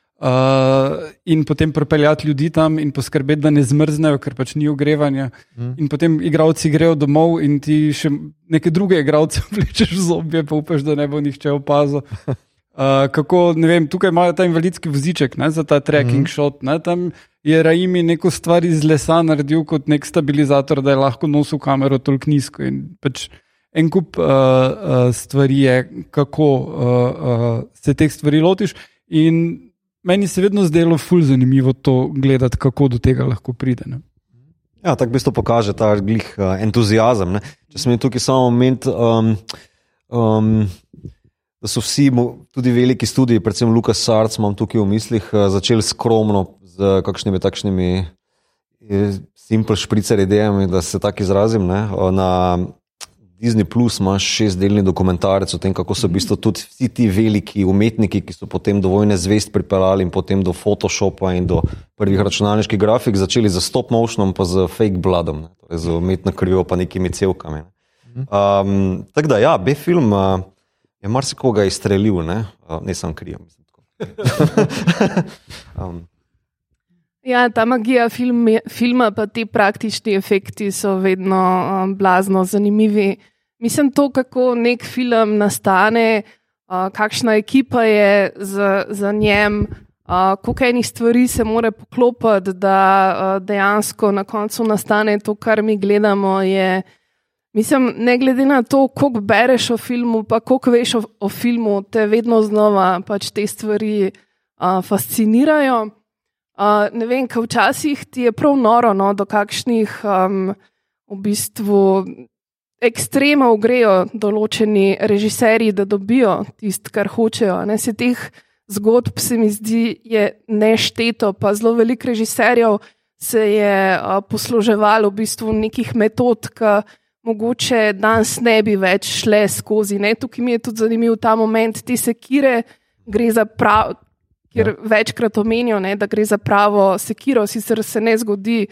in potem pripeljati ljudi tam in poskrbeti, da ne zmrznejo, ker pač ni ogrevanja. Mm. In potem igravci grejo domov in ti še neke druge igravce vlečeš z obje, pa upaš, da ne bo nihče opazil. Uh, kako, vem, tukaj imajo ta invalidski voziček ne, za ta trekking mm shot. Ne, tam je Raimi neko stvar iz lesa naredil kot nek stabilizator, da je lahko nosil kamero toliko nizko. Pač en kup uh, uh, stvari je, kako uh, uh, se teh stvari lotiš. In meni se vedno zdelo fulj zanimivo to gledati, kako do tega lahko pride. Ne. Ja, tako v bistvu pokaže ta glih uh, entuzijazem. Ne. Če sem tukaj samo moment. Um, um, da so vsi, tudi veliki studiji, predvsem Lukas Sarc, imam tukaj v mislih, eh, začeli skromno z kakšnimi takšnimi eh, simple špricer idejami, da se tako izrazim. Ne? Na Disney Plus imaš šestdelni dokumentarec o tem, kako so v bistvu tudi vsi ti veliki umetniki, ki so potem do vojne zvest pripeljali in potem do Photoshopa in do prvih računalniških grafik, začeli z stop motionom, pa z fake bloodom, torej z umetno krvjo, pa nekimi celkami. Ne? Um, tako da, ja, B-film. Uh, je marsikoga izstrelil, ne, ne sem kriv. um. Ja, ta magija film, filma, pa ti praktični efekti so vedno um, blazno zanimivi. Mislim, to, kako nek film nastane, uh, kakšna ekipa je za, za njem, uh, koliko enih stvari se mora poklopiti, da uh, dejansko na koncu nastane to, kar mi gledamo. Je, Mislim, ne glede na to, koliko bereš o filmu, pa koliko veš o, o filmu, te vedno znova pač te stvari uh, fascinirajo. Uh, ne vem, kaj včasih ti je prav noro, no, do kakšnih um, v bistvu ekstremov grejo določeni režiserji, da dobijo tisto, kar hočejo. Ne, se teh zgodb se mi zdi nešteto, pa zelo veliko režiserjev se je uh, posluževalo v bistvu nekih metod, ki mogoče danes ne bi več šle skozi. Ne? Tukaj mi je tudi zanimiv ta moment, ti sekire, gre za prav. Ker ja. večkrat omenijo, ne, da gre za pravo sekiro, sicer se ne zgodi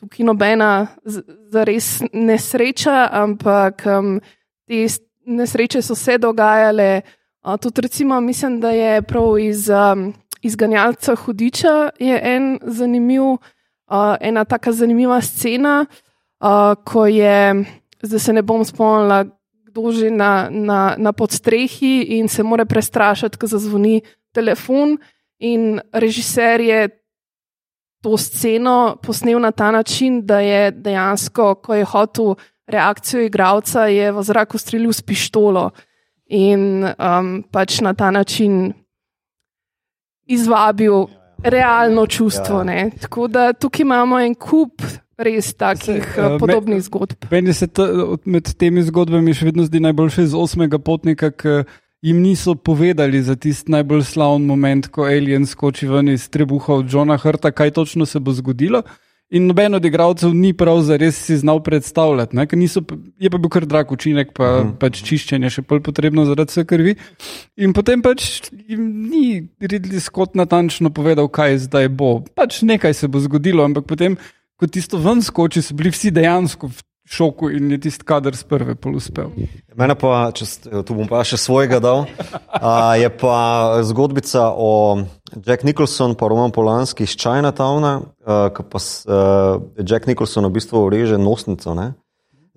tukaj nobena za res nesreča, ampak um, te nesreče so se dogajale. Uh, tudi, recimo, mislim, da je prav iz um, izganjalca Hudiča en zanimiv, uh, ena tako zanimiva scena, uh, ko je zdaj se ne bom spomnila, kdo že na, na, na podstrehi in se more prestrašiti, ko zazvoni telefon. In režiser je to sceno posnel na ta način, da je dejansko, ko je hotel reakcijo igralca, je v zraku streljal s pištolo in um, pač na ta način izvabil realno čustvo. Ja. Tako da tukaj imamo en kup res takih se, uh, podobnih me, zgodb. Meni se ta, med temi zgodbami še vedno zdi najboljše iz osmega potnika, ki jim niso povedali za tisti najbolj slavni moment, ko Alien skoči ven iz trebuha od Johna Hrta, kaj točno se bo zgodilo. In noben od igralcev ni prav za res si znal predstavljati. Niso, je pa bil kar drag učinek, pa. -huh. pač čiščenje še bolj potrebno zaradi vse krvi. In potem pač jim ni Ridley Scott natančno povedal, kaj zdaj bo. Pač nekaj se bo zgodilo, ampak potem ko tisto ven skoči, so bili vsi dejansko v šoku in je tisti kader z prve pol uspel. Mene pa, če tu bom pa še svojega dal, a, je pa zgodbica o Jack Nicholson pa Roman Polanski iz Chinatowna, ko pa s, a, Jack Nicholson v bistvu reže nosnico. Ne?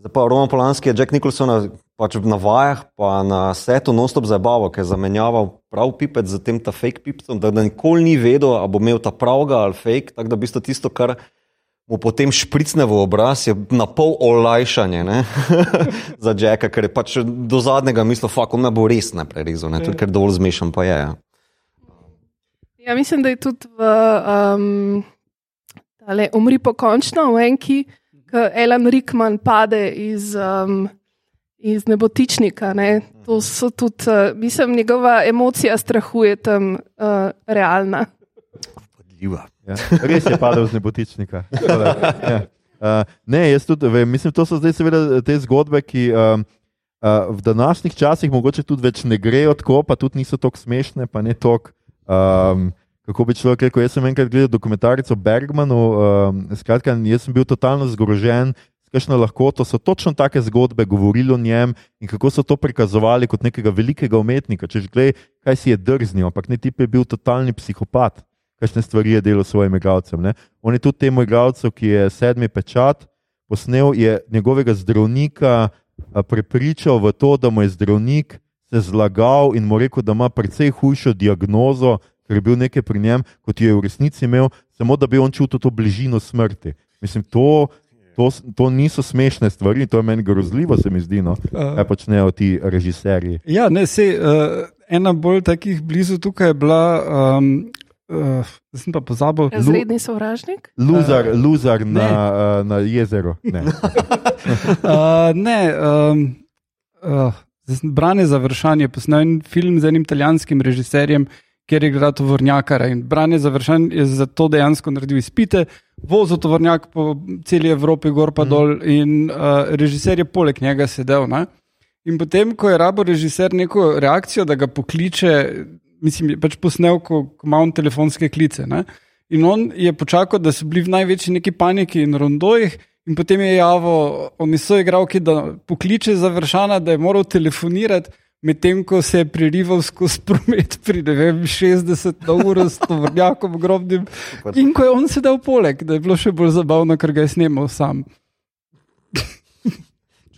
Zdaj pa Roman Polanski je Jack Nicholsona pač na vajah, pa na setu non-stop zabaval, ker je zamenjaval prav pipec z tem ta fake pipcem, da, da nikoli ni vedel, ali bo imel ta pravga ali fake, tako da v bistvu tisto, kar mu potem špricne v obraz, je na pol olajšanje za Jacka, ker je pač do zadnjega mislil, fuck, on me bo res ne prerezal, ne? tudi ker dovolj zmešan pa je. Ja. Ja, mislim, da je tudi v um, tale, Umri pokončno v enki, ko Alan Rickman pade iz, um, iz nebotičnika. Ne. To so tudi, uh, mislim, njegova emocija strahu je tam uh, realna. Podljiva. Ja. Res je padel z nebotičnika. Ja. Uh, ne, jaz tudi vem, mislim, to so zdaj seveda te zgodbe, ki um, uh, v današnjih časih mogoče tudi več ne grejo tako, pa tudi niso tako smešne, pa ne tako. Um, kako bi človek rekel, jaz sem enkrat gledal dokumentarec o Bergmanu, um, skratka, jaz sem bil totalno zgrožen. s Kakšno lahkoto so točno take zgodbe govorili o njem in kako so to prikazovali kot nekega velikega umetnika. Če že gledaj, kaj si je drznil, ampak ne tip je bil totalni psihopat kakšne stvari je delal svojim igralcem. ne. On je tudi temu igralcu, ki je sedmi pečat posnel, je njegovega zdravnika prepričal v to, da mu je zdravnik se zlagal in mu rekel, da ima precej hujšo diagnozo, ker je bil nekaj pri njem, kot jo je v resnici imel, samo da bi on čutil to bližino smrti. Mislim, to, to, to niso smešne stvari, to je meni grozljivo, se mi zdi, no, kaj počnejo ti režiserji. Ja, ne, sej, uh, ena bolj takih blizu tukaj je bila, um, uh, zdaj sem pa pozabil. Razredni sovražnik. Luzar, luzar na, a, na jezeru. Ne. Uh, ne, um, uh, Brane Završan je posnel en film z enim italijanskim režiserjem, kjer je igral tovornjakara. In Brane Završan je za to dejansko naredil izpite, vozil tovornjak po celi Evropi, gor pa dol, in uh, režiser je poleg njega sedel. Ne? In potem, ko je rabo režiser neko reakcijo, da ga pokliče, mislim, pač posnel, ko, ko ima on telefonske klice. Ne? In on je počakal, da so bili v največji neki paniki in rondojih. In potem je javil, oni so igralki, da pokliče za vršana, da je moral telefonirati, medtem ko se je prerival skozi promet pri vem, 60 na uro s tovrnjakom ogromnim. In ko je on sedel poleg, da je bilo še bolj zabavno, ker ga je snimal sam.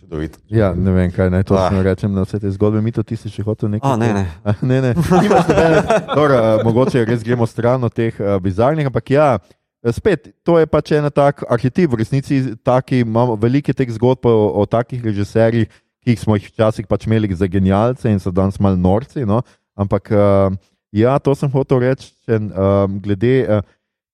Čudovito. Ja, ne vem, kaj naj to Ah. rečem na vse te zgodbe. Mi to ti si še hotel nekaj. A, ne, ne. A, ne, ne. Nobene- Dobro, a, mogoče res gremo stran od teh a, bizarnih, ampak ja. Spet, to je pač en tak arhetip, v resnici taki, imamo veliko teh zgodb o, o takih režiserjih, ki jih smo jih včasih pač imeli za genialce in so danes malo norci. No? Ampak uh, ja, to sem hotel reči, um, glede uh,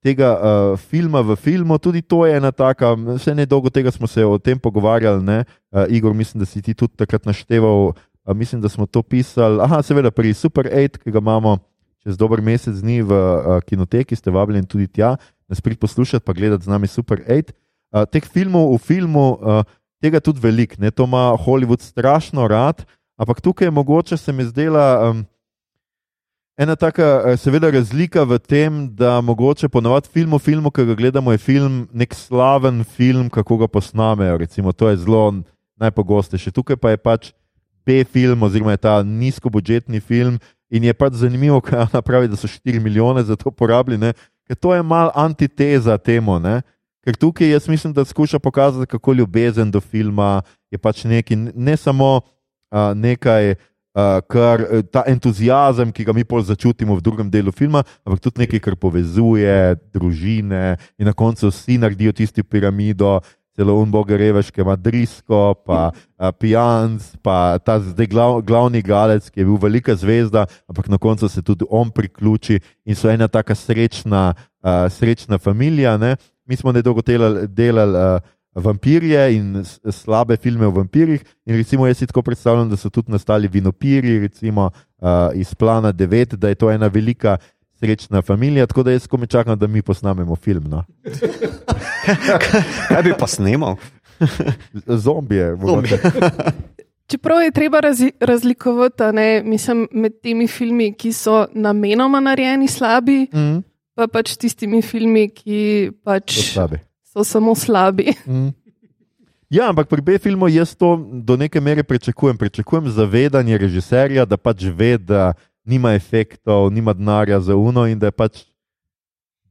tega uh, filma v filmu, tudi to je ena taka, še ne dolgo tega smo se o tem pogovarjali, ne? Uh, Igor, mislim, da si ti tudi takrat našteval, uh, mislim, da smo to pisali, aha, seveda pri Super 8, ki ga imamo čez dober mesec dni v uh, kinoteki, ste vabljeni tudi tja, nas prid poslušati, pa gledati z nami Super 8. Uh, teh filmov v filmu, uh, tega tudi veliko, to ima Hollywood strašno rad, ampak tukaj je mogoče se mi zdela. Um, Ena taka, eh, seveda, razlika v tem, da mogoče ponovadi film o filmu, ki ga gledamo, je film, nek slaven film, kako ga posnamejo. Recimo, to je zelo najpogostejše. Tukaj pa je pač B-film, oziroma je ta nizkobudžetni film. In je pač zanimivo, kaj ona pravi, da so 4 milijone za to porabili, ne? ker to je mal antiteza temu. Ne? Ker tukaj jaz mislim, da skuša pokazati, kako ljubezen do filma je pač neki, ne samo uh, nekaj. Uh, kar ta entuzijazem, ki ga mi pol začutimo v drugem delu filma, ampak tudi nekaj, kar povezuje družine in na koncu vsi naredijo tisto piramido, celo unboga reveš, ki ima drisko, pa uh, pijanc, pa ta zdaj glav, glavni galec, ki je bil velika zvezda, ampak na koncu se tudi on priključi in so ena taka srečna, uh, srečna familija. Ne? Mi smo nedolgo delali. delali uh, vampirje in slabe filme o vampirjih. In recimo, jaz si tako predstavljam, da so tudi nastali vinopiri, recimo uh, iz Plana 9, da je to ena velika srečna familija. Tako da jaz komaj čakam, da mi posnamemo film. No. Kaj bi pa snimal? Zombije. mogoče. Čeprav je treba razi, razlikovati ne, mislim, med temi filmi, ki so namenoma narejeni slabi, Mhm. pa pač tistimi filmi, ki pač slabi. So samo slabi. Mm. Ja, ampak pri B-filmu jaz to do neke mere pričakujem. Pričakujem zavedanje režiserja, da pač ve, da nima efektov, nima denarja za uno in da je pač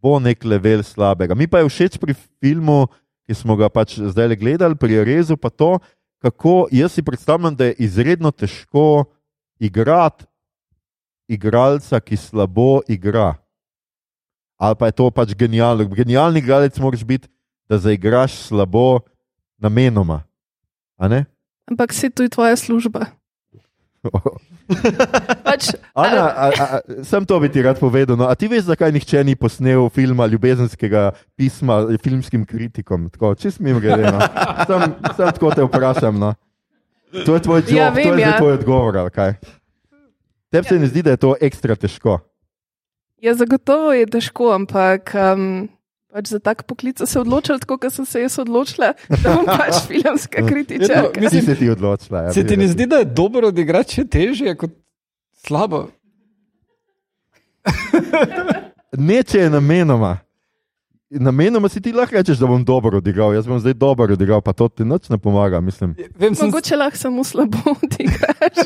bo nek level slabega. Mi pa je všeč pri filmu, ki smo ga pač zdaj gledali, pri Rezu, pa to, kako jaz si predstavljam, da je izredno težko igrati igralca, ki slabo igra. Ali pa je to pač genialno. Genialni igralec moraš biti, da zaigraš slabo namenoma. Ampak to je tvoja služba. Pač, Ana, a, a, sem to bi ti rad povedal. No, a ti veš, zakaj nihče ni posnel filma ljubezenskega pisma filmskim kritikom? Tako, če smem gledati. No. Sem, sem tako te vprašam. No. To je tvoj job, Ja, to vem, je zdaj ja. tvoj odgovor. Tebi se ne zdi, da je to ekstra težko. Ja, zagotovo je težko, ampak um, pač za tak poklic se odločili tako, kot sem se jaz odločila, da bom pač filmska kritičarka. Ja, no, Ti si ti odločila. Ja, Se ti ne zdi, da je dobro odigrati še težje kot slabo? Ne, če je namenoma. Namenoma si ti lahko rečeš, da bom dobro odigral. Jaz bom zdaj dobro odigral, pa to ti nič ne pomaga. Mislim. Vem, sem, Mogoče lahko samo slabo odigraš.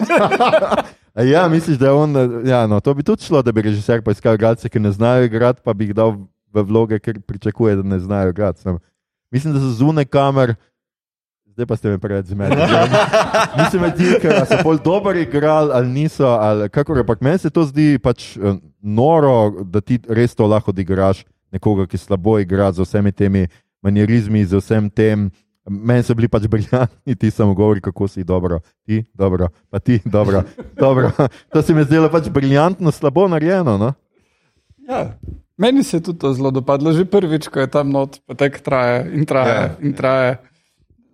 Ja, misliš, da je on. Ja, no, to bi tudi šlo, da bi režiser poiskal igralce, ki ne znajo igrati, pa bi jih dal v vloge, ker pričakuje, da ne znajo igrati. Mislim, da so zunaj kamer. Zdaj pa ste me preveč zmedeni. Nisem vedel, ker so bolj dobro igrali ali niso. Ali kakor, ampak meni se to zdi pač eh, noro, da ti res to lahko odigraš nekoga, ki slabo igra z vsemi temi manierizmi, z vsem tem. Meni so bili pač briljantni, ti samo govori, kako si dobro, ti dobro, pa ti dobro. dobro. To se mi je zdelo pač briljantno, slabo narejeno. No? ja, meni se je tudi to zelo dopadlo, že prvič, ko je tam not, pa tek traje in traje Ja. in traje.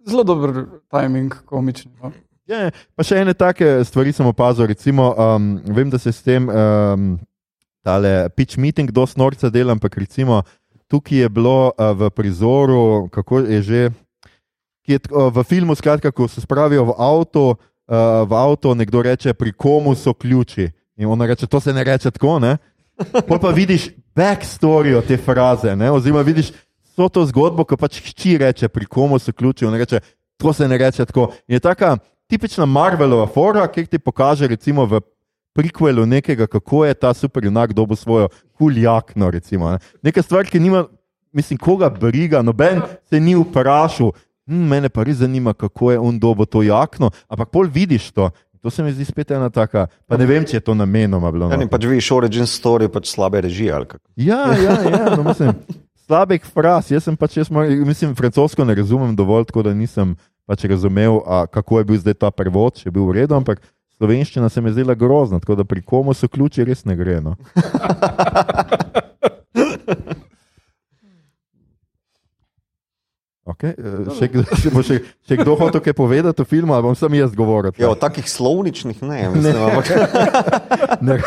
Zelo dober timing, komični. No. Ja, ja. pa še ene take stvari sem opazil. Recimo, um, vem, da se s tem um, tale pitch meeting dosti norca dela, ampak recimo tukaj je bilo uh, v prizoru, kako je že, ki je tako, v filmu, skratka, ko se spravijo v avto, uh, v avto nekdo reče, pri komu so ključi. In ona reče, to se ne reče tako, ne? Pol pa vidiš backstory te fraze, ne? oziroma vidiš vso to zgodbo, ko pač hči reče, pri komu so ključi. On reče, to se ne reče tako. In je taka tipična Marvelova fora, ki ti pokaže, recimo v prikvelu nekega, kako je ta superjunak dobil svojo kuljakno. Recimo, ne? Neka stvar, ki nima, mislim, koga briga, noben se ni vprašal. Hm, mene pa res zanima, kako je on dobil to jakno, ampak pol vidiš to. To se mi zdi spet ena taka, pa ne vem, če je to namenoma bilo. Ja, ne, pač vidiš origin story, pač slabe režije. Ja, ja, ja no, mislim, slabek fraz. Jaz sem pač, jaz mora, mislim, francosko ne razumem dovolj, tako da nisem pač razumel, a, kako je bil zdaj ta prevod, če je bil v redu, ampak slovenščina se mi je zdela grozna, tako da pri komu so ključi, res ne gre. No. Okay, eh, še, kdo- še, bo še, še kdo hotel kaj povedati o filmu, ali bom sam jaz govoril? Ja, o takih slovničnih ne, mislim, ampak Ne,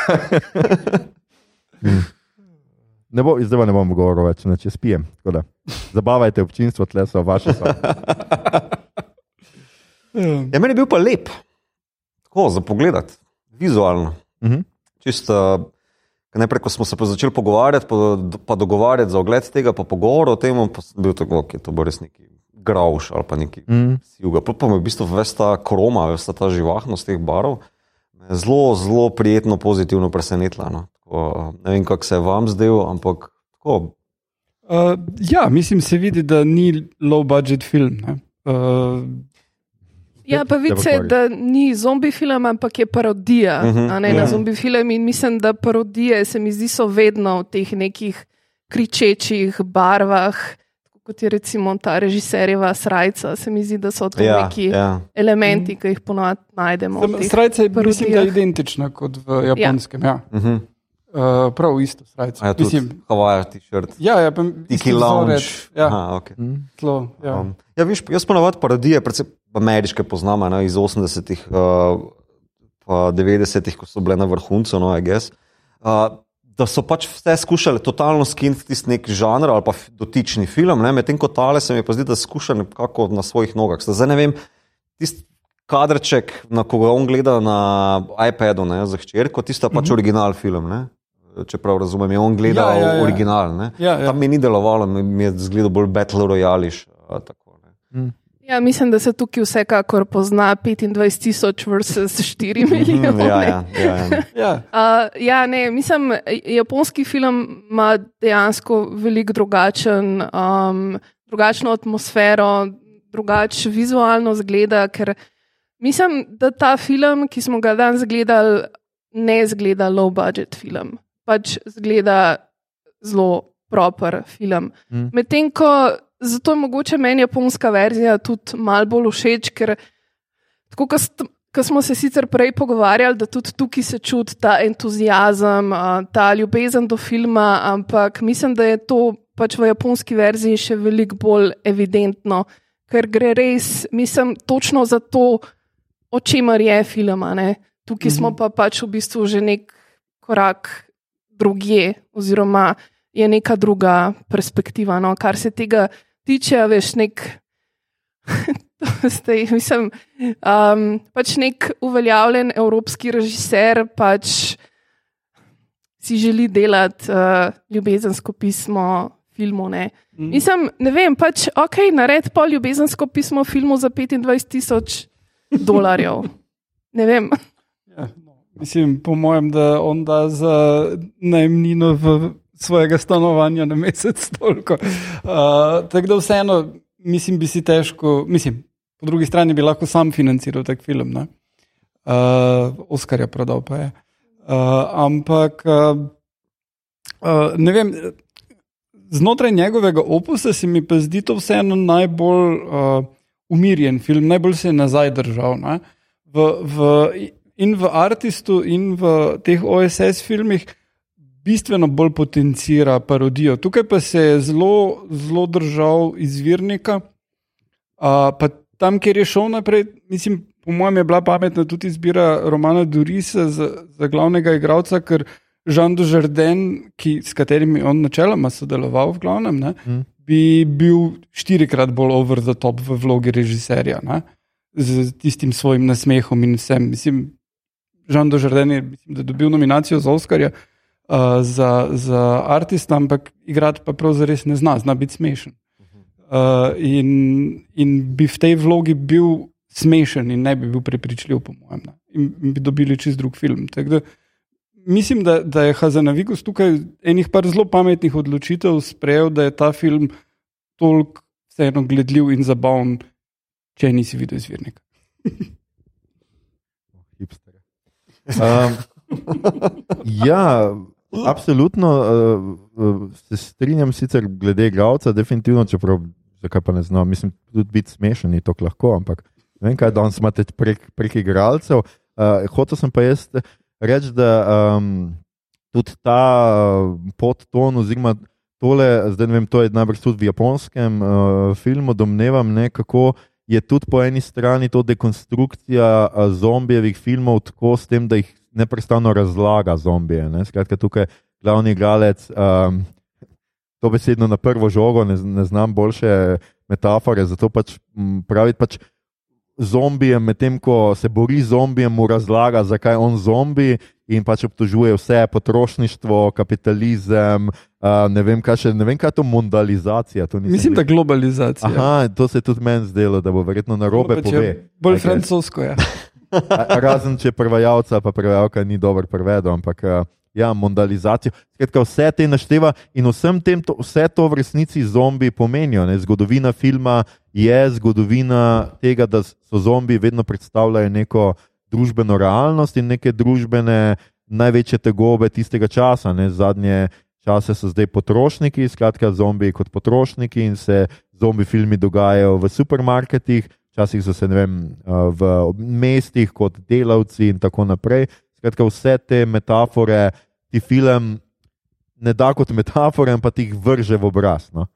ne bo, zdaj pa ne bom govoril več, ne, če spijem. Tako da, Zabavajte občinstvo, tle so vaše. So. ja, meni je bil pa lep, tako za pogled, vizualno. Mhm. Čisto, najprej, ko smo se pa začeli pogovarjati, pa, pa dogovarjati za ogled tega, pa pogovor o tem, pa sem bil tako, ok, to bo res neki grauš ali pa neki Mm. sivga. Pa, pa me v bistvu ves ta kroma, ves ta živahnost teh barov, je zelo, zelo prijetno, pozitivno presenetila. No. Tako, ne vem, kako se je vam zdel, ampak tako. Uh, ja, mislim, se vidi, da ni low budget film. ne. Uh, Ja, pa vidi se, Dobro, da ni zombi film, ampak je parodija uh Mhm, -huh, ne, ja. na zombi film. In mislim, da parodije se mi zdi so vedno v teh nekih kričečih barvah, kot je recimo ta režiserjeva srajca. Se mi zdi, da so to Ja, neki ja. elementi, ki jih ponovadi najdemo. teh Srajca je mislim, da parodijah. identična kot v japonskem. Ja. Uh -huh. Uh, prav isto srajco. Ja, Mislim, Hawaii t-shirt. ja, ja, pa Tiki lounge. vzorec, Ja, Aha, okay. tlo, ja. Um, ja, viš, jaz ponavadi parodije, predvsem ameriške poznamo ne, iz 80-ih, uh, pa 90-ih, ko so bile na vrhuncu, no, I guess, uh, da so pač vse skušali totalno skiniti tisti nek žanr ali pa dotični film, medtem ko tale se mi pa zdi, da skuša nekako na svojih nogah. Zdaj ne vem, tisti kadrček, na koga on gleda na iPadu ne, za hčerko, tisto je pač mm -hmm. original film. Ne. če prav razumem, je on gledal Ja, ja, ja. original. ne. Ja, ja. Tam mi ni delovalo, mi je zgledal bolj Battle Royališ. Tako, ne. Ja, mislim, da se tukaj vsekakor pozna 25 tisoč versus 4 Mhm, milijone. ja, ja, ja, ja. Ja. Uh, ja, ne, mislim, japonski film ima dejansko veliko drugačen, um, drugačno atmosfero, drugače vizualno zgleda, ker mislim, da ta film, ki smo ga danes gledali, ne zgleda low budget film, pač zgleda zelo proper film. Mm. Medtem ko zato je mogoče meni japonska verzija tudi malo bolj všeč, ker tako kot ko smo se sicer prej pogovarjali, da tudi tukaj se čuti ta entuzijazem, ta ljubezen do filma, ampak mislim, da je to pač v japonski verziji še veliko bolj evidentno, ker gre res, mislim, točno za to, o čemer je film. Tukaj smo pa pač v bistvu že nek korak drugje, oziroma je neka druga perspektiva. No, kar se tega tiče, veš, nek. Zdaj, mislim, um, pač nek uveljavljen evropski režiser pač si želi delati uh, ljubezensko pismo filmu. Ne. Mm. Mislim, ne vem, pač ok, nared pa ljubezensko pismo filmu za 25 tisoč dolarjev. Ne vem. Ja, no, mislim, po mojem, da on da za najemnino v svojega stanovanja na mesec toliko. Uh, tako da vseeno, mislim, bi si težko, mislim, po drugi strani bi lahko sam financiral tak film. Uh, Oskarja prodal pa je. Uh, ampak uh, uh, ne vem. Znotraj njegovega opusa se mi pa zdi to vseeno najbolj uh, umirjen film, najbolj se je nazaj držal. V, v, in v Artistu, in v teh OSS filmih bistveno bolj potencira parodijo. Tukaj pa se je zelo, zelo držal izvirnika. Uh, pa tam, kjer je šel naprej, mislim, po mojem, je bila pametna tudi izbira Romana Durisa za, za glavnega igralca, ker Žan Dožerden, ki, s katerim je on načeloma sodeloval, v glavnem, ne, Mm. bi bil štirikrat bolj over the top v vlogi režiserja. Ne, z tistim svojim nasmehom in vsem. Mislim, Žan Dožerden je mislim, dobil nominacijo za Oscarja uh, za, za artista, ampak igrati pa pravzaprav ne zna, zna biti smešen. Uh, in, in bi v tej vlogi bil smešen, in ne bi bil prepričljiv, po mojem. Ne. In, bi dobili čist drug film. Da, mislim, da, da je Hazanavikus tukaj enih par zelo pametnih odločitev sprejel, da je ta film toliko vseeno gledljiv in zabaven, če nisi videl izvirnika. hipsterja. Um, ja, absolutno uh, uh, se strinjam sicer glede glavca, definitivno, čeprav zakaj pa ne znam. Mislim, tudi biti smešen ni tako lahko, ampak ne vem, kaj danes imate prek, prek igralcev. Uh, hotel sem pa jaz reči, da um, tudi ta uh, podton oziroma tole, zdaj ne vem, to je najbrž tudi v japonskem uh, filmu, domnevam, ne, kako je tudi po eni strani to dekonstrukcija zombijevih filmov, tako s tem, da jih neprestano razlaga zombije. Ne? Skratka, tukaj glavni igralec, um, to besedno na prvo žogo, ne, ne znam boljše metafore, zato pač pravi pač. Zombijem, medtem ko se bori z zombijem, mu razlaga, zakaj je on zombi, in pač obtožuje vse potrošništvo, kapitalizem, uh, ne, vem, kaj še, ne vem, kaj je to mondalizacija. To Mislim, da videl. globalizacija. Aha, to se je tudi meni zdelo, da bo verjetno na robe je pove. Bolj francosko je. A- Razen če prevajalca, pa prevajalka ni dobro prevedel, ampak uh, ja, mondalizacijo. Skratka, vse te našteva in vsem tem, to, vse to v resnici zombi pomenijo. Ne? Zgodovina filma je zgodovina tega, da so zombi vedno predstavljajo neko družbeno realnost in neke družbene največje tegobe tistega časa. Ne? Zadnje čase so zdaj potrošniki, skratka, zombi kot potrošniki in se zombi filmi dogajajo v supermarketih. Včasih so se vem, uh, v mestih kot delavci in tako naprej. Skratka, vse te metafore ti film ne da kot metafore, ampak ti jih vrže v obraz. No?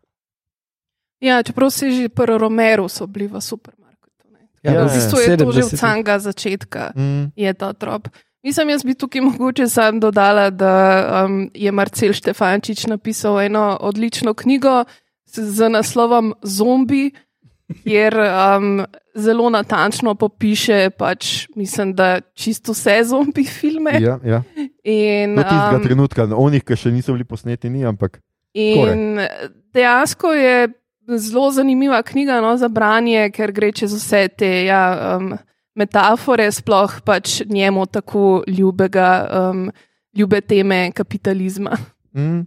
Ja, čeprav si že pri Romeru so bili v supermarketu. ne. Ja, v bistvu je to že od 70-ih. samega začetka, Mm, je ta trop. Mislim, jaz bi tukaj mogoče sam dodala, da um, je Marcel Štefančič napisal eno odlično knjigo z, z naslovom Zombi, kjer um, zelo natančno popiše, pač, mislim, da čisto vse zombi filme. ja, ja. In, Do tistega um, trenutka, onih, ki še niso bili posneti, ni, ampak In dejansko je zelo zanimiva knjiga no, za branje, ker gre čez vse te ja, um, metafore, sploh pač njemu tako ljubega, um, ljube teme kapitalizma. Mm.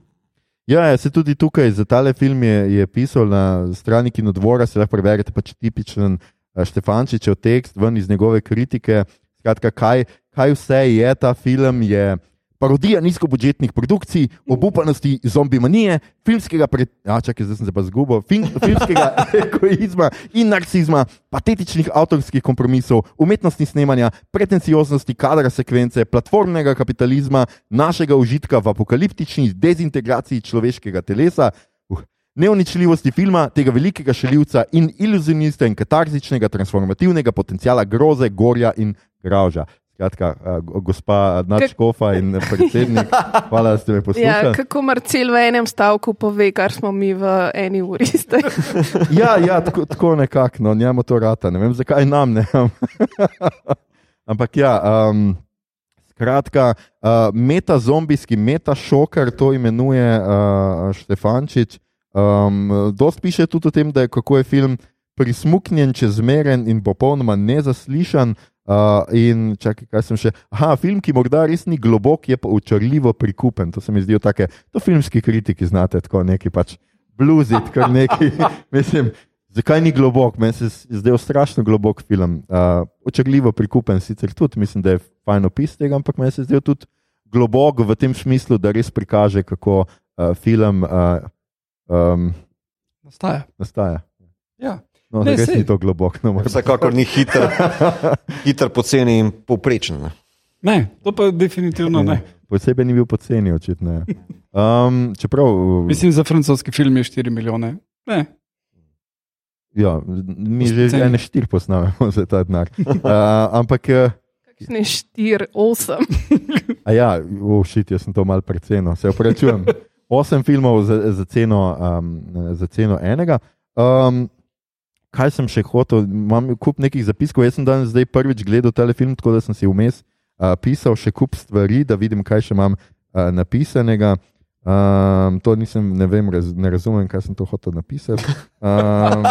Ja, ja, se tudi tukaj za tale film je, je pisal na strani Kinodvora, se lahko preberete pač tipičen uh, Štefančičev tekst ven iz njegove kritike. Skratka, kaj, kaj vse je ta film, je parodija nizkobudžetnih produkcij, obupanosti zombi manije, filmskega, pre... ja, čakaj, zdaj sem se pa zgubil, film, filmskega egoizma in narcisizma, patetičnih avtorskih kompromisov, umetnosti snemanja, pretencioznosti kadra sekvence, platformnega kapitalizma, našega užitka v apokaliptični dezintegraciji človeškega telesa. Uh. Neuničljivosti filma, tega velikega šelivca in iluzionista in katarzičnega transformativnega potencijala groze, gorja in gravža. Skratka, uh, gospa Nadškofa in predsednik, hvala, da ste me Ja, poslušali. kako Marcel v enem stavku pove, kar smo mi v eni uri. zdaj. Ja, ja tako, tako nekako, no, njemu to rata, ne vem zakaj nam ne. Ampak ja, um, skratka, uh, meta zombijski, meta šoker, to imenuje uh, Štefančič. Um, dost piše tudi o tem, da je, kako je film prismuknjen, čezmeren in popolnoma nezaslišan. Uh, in čakaj, kaj sem še. Aha, film, ki morda res ni globok, je pa učarljivo prikupen. To se mi zdijo take, to filmski kritiki znate, tako neki pač bluzit, kar neki. Mislim, zakaj ni globok? Meni se je zdel strašno globok film. Uh, učarljivo prikupen, sicer tudi mislim, da je fajn opis tega, ampak meni se je zdel tudi globok v tem smislu, da res prikaže, kako uh, film uh, um, Nastaja. nastaja. Ja. No, Ne, res sej. ni to globok. No, Vsekakor ni hiter, hiter poceni in povprečen. ne. Ne, to pa definitivno ne. Posebej ni bil poceni, očitno. ja. Um, čeprav, Mislim, za francoski film je 4 milijone. Ne. ja, mi že Poceni. ene štiri posnamemo za ta denar. Uh, ampak, eh, Ne štiri, osem. a ja, ušit, jaz sem to mal precenil, se upravičujem. Osem filmov za, za, ceno, um, za ceno enega. Um, kaj sem še hotel? Imam kup nekih zapiskov. Jaz sem danes prvič gledal ta film, tako da sem si vmes uh, pisal še kup stvari, da vidim, kaj še imam uh, napisanega. Um, to nisem, ne vem, raz, ne razumem, kaj sem to hotel napisati. Um,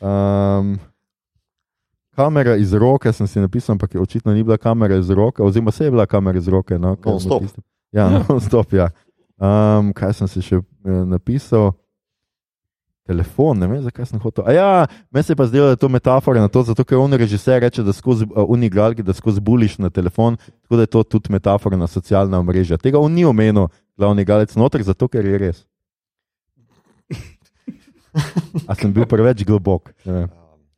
um, kamera iz roke sem si napisal, ampak očitno ni bila kamera iz roke, oziroma se je bila kamera iz roke. No, Non-stop. tisto? Ja, non-stop. Ja. Um, kaj sem si še eh, napisal? Telefon, ne vem, zakaj sem hotel. A ja, meni se je pa zdelo, da je to metafora na to, zato ker on režiser reče, da skozi uh, unigalgi, da skozi buliš na telefon, tako da je to tudi metafora na socialna omrežja. Tega on ni omenil, glavni galec noter, zato ker je res. A sem bil preveč globok? Ne.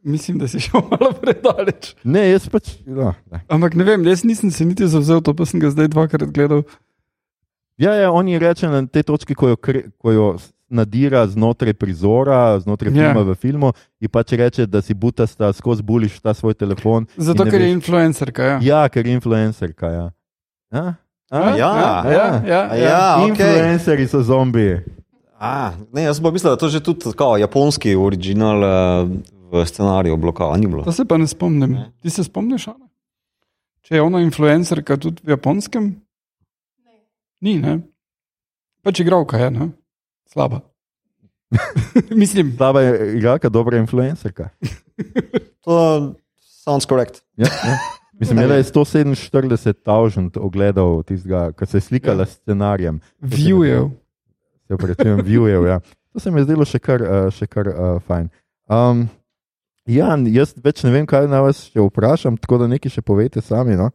Mislim, da si šel malo predaleč. ne jaz pač. No, ne. Ampak ne vem, jaz nisem se niti zavzel, to pa sem ga zdaj dvakrat gledal. Ja, ja, oni reče na tej točki, ko jo, ko jo nadira znotraj prizora, znotraj Ja. filma v filmu, in pač reče, da si butasta skozi buliš ta svoj telefon. Zato, ne ker je veš- influencerka. Ja. Ja, ker je influencerka. Ja. A? A? ja, Ja. ja, ja, ja. Ja, okay. Influencerji so zombiji. A, ne, jaz pa mislim, da je to že tudi kao, japonski original uh, v scenariju bloka, ni bilo. To se pa ne spomnim. Ti se spomniš, Ana? Če je ona influencerka tudi v japonskem? Ni, ne? Pač igravka je, ne? Slaba. Mislim, Slaba je igralka, dobra influencerka. To sounds correct. Ja, ja. Mislim, da je 147 tavžent ogledal tistega, ki se je slikala s scenarijem. vijujev. Se pravi, vijujev. Ja. To se mi je zdelo še kar, uh, še kar uh, fajn. Um, ja, jaz več ne vem, kaj naj vas še vprašam, tako da nekaj še povete sami. No?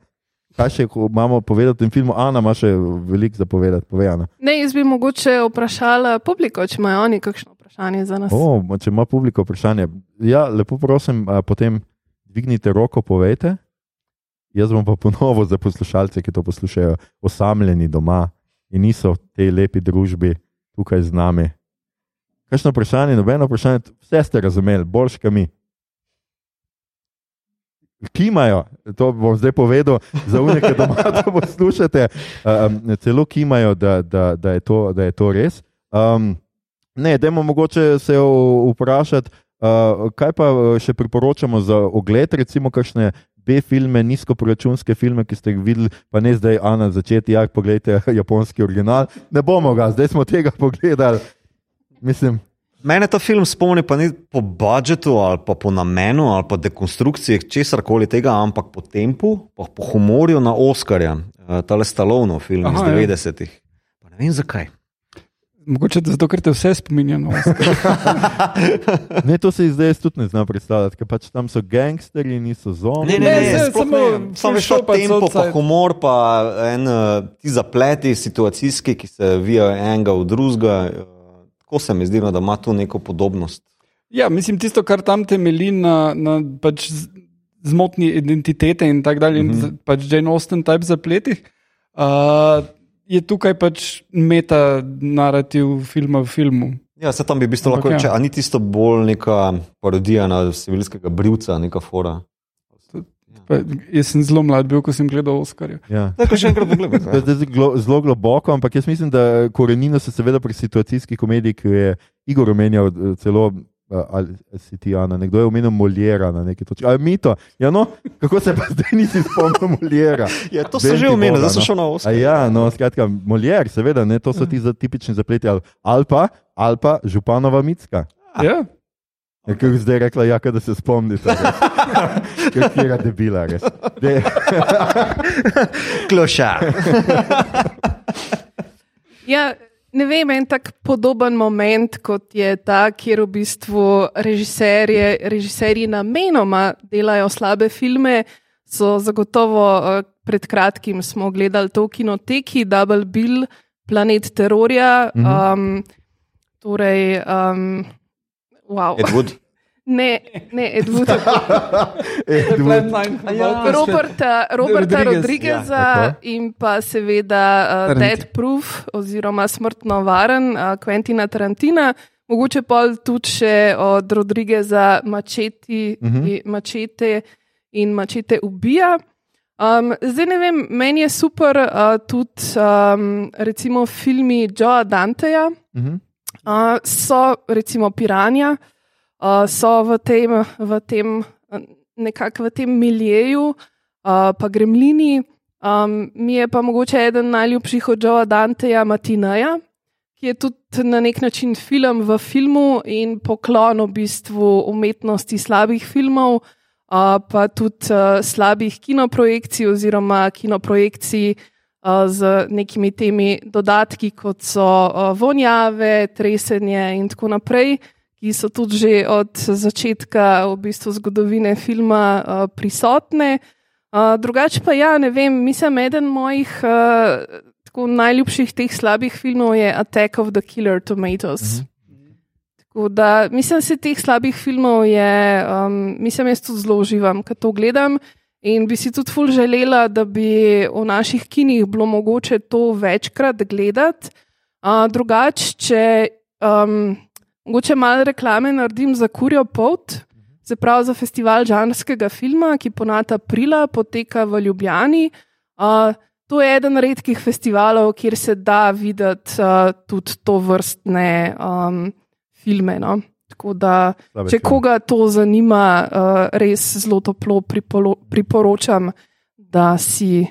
Kaj še imamo povedati v tem filmu? Ana ima še veliko za povedati, povejana. Ne, jaz bi mogoče vprašala publiko, če imajo oni kakšno vprašanje za nas. O, če ima publiko vprašanje. Ja, lepo prosim, a, potem dvignite roko, povejte. Jaz bom pa ponovno za poslušalce, ki to poslušajo, osamljeni doma in niso v tej lepi družbi tukaj z nami. Kakšno vprašanje, nobeno vprašanje, vse ste razumeli, boljš kot mi. Kimajo, to bom zdaj povedal, za unike doma to poslušate. Um, celo kimajo, da, da, da, je to, da je to res. Um, ne, dajmo mogoče se vprašati, uh, kaj pa uh, še priporočamo za ogled, recimo, kakšne B-filme, nizkoproračunske filme, ki ste jih videli, pa ne zdaj, a na začetku, ja, pogledajte japonski original. Ne bomo ga, zdaj smo tega pogledali. Mislim, Mene ta film spomni pa ni po budžetu ali pa po namenu ali pa dekonstrukciji česar koli tega, ampak po tempu, pa po humorju na Oscarja, uh, tale Stallone film Aha, iz ja. 90-ih. Pa Ne vem zakaj. Mogoče zato, ker te vse spominja na Oscar. ne, to se zdaj tudi ne znam predstavljati, ker pač tam so gangsterji, niso zombi. Ne, ne, Ne, ne, ne. Samo veš, šel pa tempo, pa humor, pa en, uh, ti zapleti situacijski, ki se vijajo enega v drugega. Tako se mi zdi, no, da ima tu neko podobnost. Ja, mislim, tisto, kar tam temelji na, na pač zmotni identitete in tako dalje, mm -hmm. in pač Jane Austen type zapletih, uh, je tukaj pač meta narativ filma v filmu. Ja, se tam bi v bistvu Ampak lahko ja. reče, a ni tisto bolj neka parodija na civilskega brivca, neka fora. Pa, jaz sem zelo mlad bil, ko sem gledal Oscarja. Ja. Tako še enkrat glo- zelo globoko, ampak jaz mislim, da korenina se seveda pri situacijski komediji, ki je Igor omenjal, eh, celo eh, ali si ti, Ana, nekdo je omenil Moljera na neki točki. Ali mi to? Ja, no, kako se pa zdaj nisi spomnil Moljera? Ja, to sem že ti omenil, Boga, zdaj sem no. šel na A Oscar. ja, no, skratka, Moljer, seveda, ne, to so ti za tipični zapleti, ali, ali pa, ali pa Županova Micka. Ja. Ja, Ker zdaj rekla, ja, da se spomnite. Ker je debila, res. De, Klošar. Ja, ne vem, en tak podoben moment, kot je ta, kjer v bistvu režiserje, režiserji namenoma delajo slabe filme, so zagotovo eh, pred kratkim smo gledali to v kinoteki, Double Bill, Planet terorja. Um, torej, um, wow. Ed Wood. Ne, ne, Edward. Edward, Roberta, Roberta Rodriguez, Rodrigueza ja, ja, tako. in pa seveda uh. Dead Proof oziroma Smrtno varen uh, Quentina Tarantina. Mogoče pa tudi še od Rodrigueza Mačeti, uh Mhm. -huh. Mačete in Mačete ubija. Um, zdaj ne vem, meni je super uh, tudi um, recimo filmi Joea Danteja, Mhm. Uh, so recimo Piranja, uh, so v tem, v tem nekako v tem miljeju, uh, pa gremlini. Um, mi je pa mogoče eden najljubših od Joea Danteja, Matineja, ki je tudi na nek način film v filmu in poklon v bistvu umetnosti slabih filmov, uh, pa tudi uh, slabih kinoprojekcij oziroma kinoprojekcij uh, z nekimi temi dodatki, kot so uh, vonjave, tresenje in tako naprej, ki so tudi že od začetka v bistvu zgodovine filma uh, prisotne. Uh, drugače pa ja, ne vem, mislim, eden mojih uh, tako najljubših teh slabih filmov je Attack of the Killer Tomatoes. Tako da mislim, da se teh slabih filmov je, um, mislim, jaz tudi zelo uživam, ko to gledam. In bi si tudi ful želela, da bi v naših kinih bilo mogoče to večkrat gledati. Uh, drugače, če um, mogoče malo reklame naredim za Kurjo Pot, se pravi za festival žanrskega filma, ki ponad aprila poteka v Ljubljani. Uh, to je eden redkih festivalov, kjer se da videti uh, tudi to vrstne um, filme. No? Tako da, Slabe če filme. koga to zanima, uh, res zelo toplo pripolo, priporočam, da si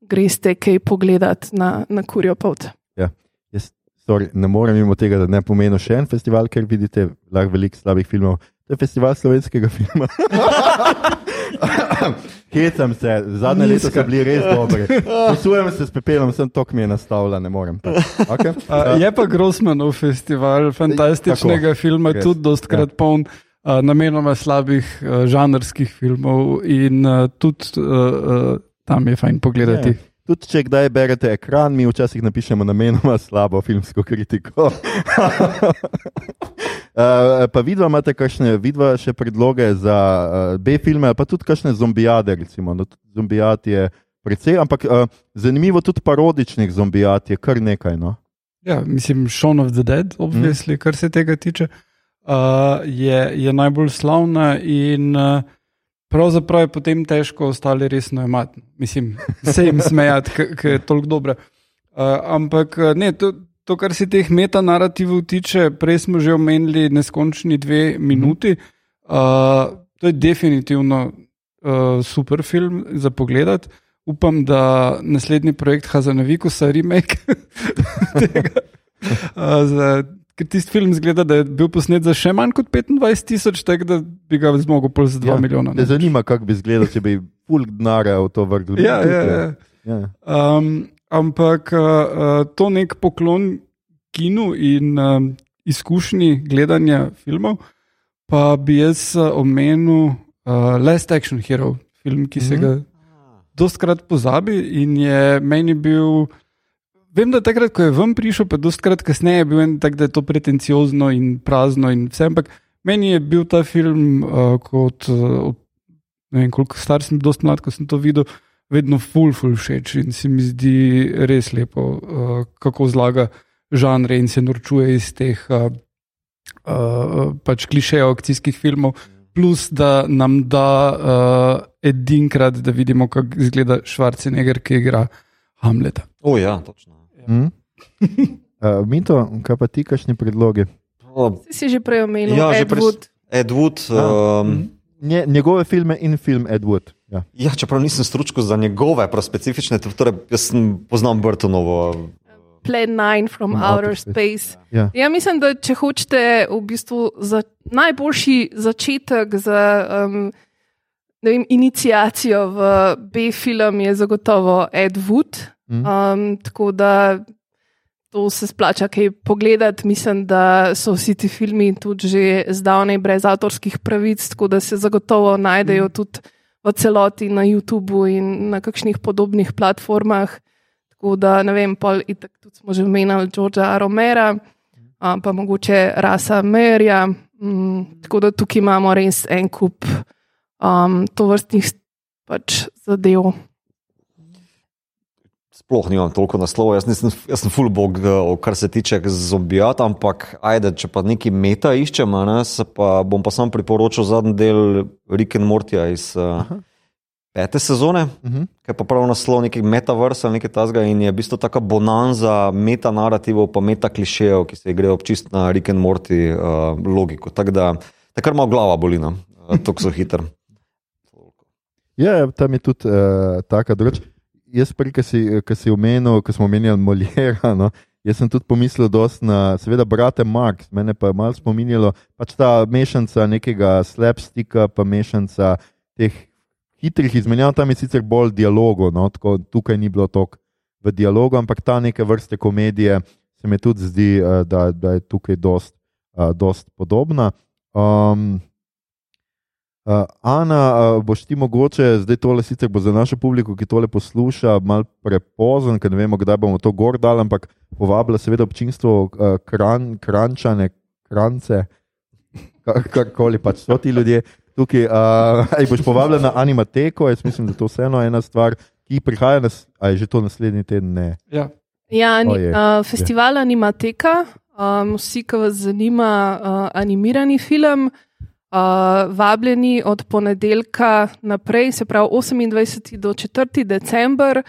greste kaj pogledati na, na Kurjo Pot. Jaz sorry, ne morem mimo tega, da ne pomeni še en festival, ker vidite lahko veliko slabih filmov. To je festival slovenskega filma. Hecam se, zadnje leto so bili res dobri. Posujem se s pepelom, sem tok mi je nastavila, ne morem. pač. Okay? Uh, je pa Grossmanov festival fantastičnega Tako, filma, res, tudi dostkrat ja. poln uh, namenoma slabih uh, žanrskih filmov in uh, tudi uh, uh, tam je fajn pogledati. Ja. Tudi če kdaj berete ekran, mi včasih napišemo namenoma slabo filmsko kritiko. Uh, pa vidva imate kakšne, vidva še predloge za uh, B-filme, ali pa tudi kakšne zombijade, recimo. No, zombijat je precej, ampak uh, zanimivo tudi parodičnih zombijat je kar nekaj. No? Ja, mislim, Shaun of the Dead, obvisli, mm. kar se tega tiče, uh, je, je najbolj slavna in uh, pravzaprav je potem težko ostali resno imati. Mislim, se jim smejati, ker je toliko dobro. Uh, ampak uh, ne, to, to, kar se teh metanarativov tiče, prej smo že omenili neskončni dve minuti. Uh, to je definitivno uh, super film za pogled. Upam, da naslednji projekt Hazanavikusa, remake tega. Uh, za, ker tisti film zgleda, da je bil posnet za še manj kot 25 tisoč, tako da bi ga zmogel pol za 2 ja, milijona. Me zanima, kako bi izgledal, če bi full denarja v to vrgel. Ja, ja, ja. ja. Um, ampak uh, to nek poklon kinu in um, izkušnji gledanja filmov, pa bi jaz uh, omenil uh, Last Action Hero, film, ki se mm -hmm. ga dostkrat pozabi in je meni bil. Vem, da takrat, ko je vam prišel, pa dostkrat kasneje, bil en tak, da je to pretenciozno in prazno in vse, ampak meni je bil ta film uh, kot, uh, ne vem, koliko star sem, dosti mlad, ko sem to videl, vedno full, full všeč in se mi zdi res lepo, uh, kako zlaga žanre in se norčuje iz teh uh, uh, pač klišejev akcijskih filmov, plus da nam da uh, edinkrat, da vidimo, kako izgleda Schwarzenegger, ki igra Hamleta. O, ja, točno. Mm? uh, Mito, kaj pa ti, kakšni predlogi? Si že prej omenil, Ja, ja, že prej- Edward. Ed Wood. Um, Nje, njegove filme in film Ed Wood. Ja. ja, čeprav nisem stručko za njegove, prav specifične, torej jaz sem poznam Burtonovo. Plan 9 from From Outer Space. Ja. Ja, mislim, da če hočete v bistvu za najboljši začetek za um, ne vem, inicijacijo v B-film, je zagotovo Ed Wood. Um, tako da to se splača kaj pogledati. Mislim, da so vsi ti filmi tudi že zdavnaj brez avtorskih pravic, tako da se zagotovo najdejo tudi v celoti na YouTubu in na kakšnih podobnih platformah. Tako da ne vem, pol itak tudi smo že omenjali Georgea Romera, a, pa mogoče Rasa Merja. Mm, tako da tukaj imamo res en kup um, tovrstnih pač zadev. Sploh nimam toliko naslovov, jaz, nisem, jaz sem full bog, eh, kar se tiče zombijat, ampak ajde, če pa neki meta iščem, ne, pa bom pa sam priporočil zadnji del Rick and Mortija iz uh, pete sezone, Uh -huh. ki je pa prav naslov neki metaverse ali nekaj tasga in je v bistvu taka bonanza meta narativov pa meta klišejev, ki se grejo občist na Rick and Morty uh, logiko. Tako da, takrat ima glava bolina, uh, tako so hiter. Ja, ja, tam je tudi uh, taka drugačija. Jaz, prej, ki si, ki si omenil, ko smo omenjali Moljera, no, jaz sem tudi pomislil dosti na, seveda, brate Marx, mene pa je malo spominjalo, pač ta mešanica nekega slapsticka, pa mešanica teh hitrih izmenjav, tam je sicer bolj dialogov, no, tako, tukaj ni bilo toliko v dialogu, ampak ta neke vrste komedije se mi tudi zdi, uh, da, da je tukaj dost, uh, dost podobna. Um, Uh, Ana, uh, boš ti mogoče, zdaj tole sicer bo za našo publiko, ki tole posluša, malo prepozen, ker ne vemo, kdaj bomo to gor dali, ampak povabila seveda občinstvo, uh, kran, krančane, krance, kar- karkoli pač so ti ljudje tukaj. Uh, aj boš povabila na animateko, jaz mislim, da to vseeno ena stvar, ki prihaja, nas, a je že to naslednji teden, ne. Ja. Ja, ni, Oje, uh, festival Animateka, um, vsi, ki vas zanima uh, animirani film, uh, vabljeni od ponedeljka naprej, se pravi 28. do 4. december.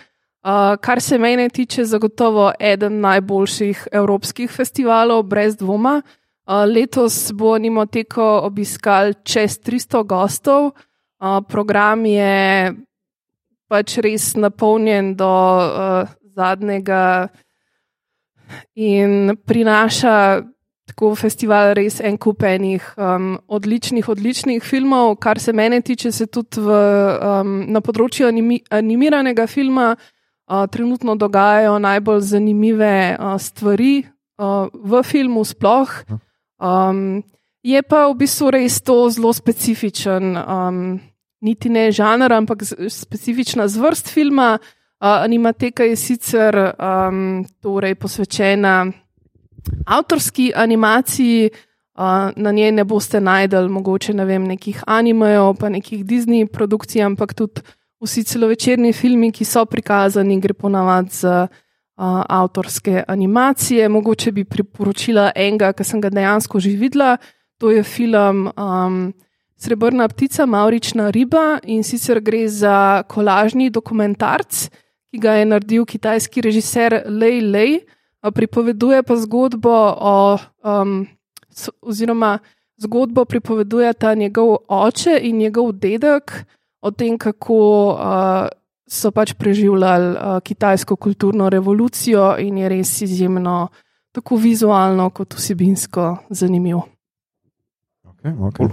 Uh, kar se mene tiče, zagotovo eden najboljših evropskih festivalov, brez dvoma. Uh, letos bo Animateko obiskal čez 300 gostov. Uh, program je pač res napolnjen do uh, zadnjega in prinaša tako festival res en kup enih um, odličnih, odličnih filmov. Kar se mene tiče, se tudi v, um, na področju animi, animiranega filma uh, trenutno dogajajo najbolj zanimive uh, stvari uh, v filmu sploh. Um, je pa v bistvu res to zelo specifičen, um, niti ne žanr, ampak specifična zvrst filma. Uh, animateka je sicer um, torej posvečena avtorski animaciji, uh, na njej ne boste najdel mogoče ne vem, nekih animejev, pa nekih Disney produkcij, ampak tudi vsi celovečerni filmi, ki so prikazani, gre ponavadi za uh, avtorske animacije. Mogoče bi priporočila enega, ki sem ga dejansko že videla, to je film. Um, Srebrna ptica, Maurična riba in sicer gre za kolažni dokumentarc, ki ga je naredil kitajski režiser Lei Lei, pripoveduje pa zgodbo o, um, oziroma zgodbo pripovedujeta njegov oče in njegov dedek o tem, kako uh, so pač preživljali uh, kitajsko kulturno revolucijo in je res izjemno, tako vizualno kot vsebinsko zanimiv. Okay, okay.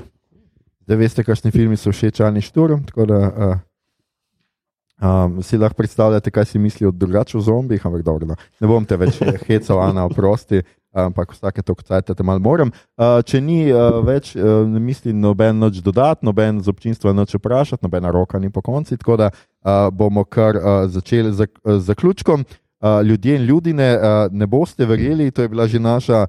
Zdaj veste, kakšni filmi so všeč ali šturm. Tako da uh, um, si lahko predstavljate, kaj si mislijo drugače o zombijih, ampak dobro, no. ne bom te več hecal, Ana, oprosti. Ampak vsake to kcajte, malo moram. Uh, če ni uh, več, uh, ne mislim, noben noč dodati, noben z občinstva noč vprašati, nobena roka ni po konci. Tako da uh, bomo kar uh, začeli z uh, zaključkom. Uh, ljudje in ljudine, uh, ne boste verjeli, to je bila že naša,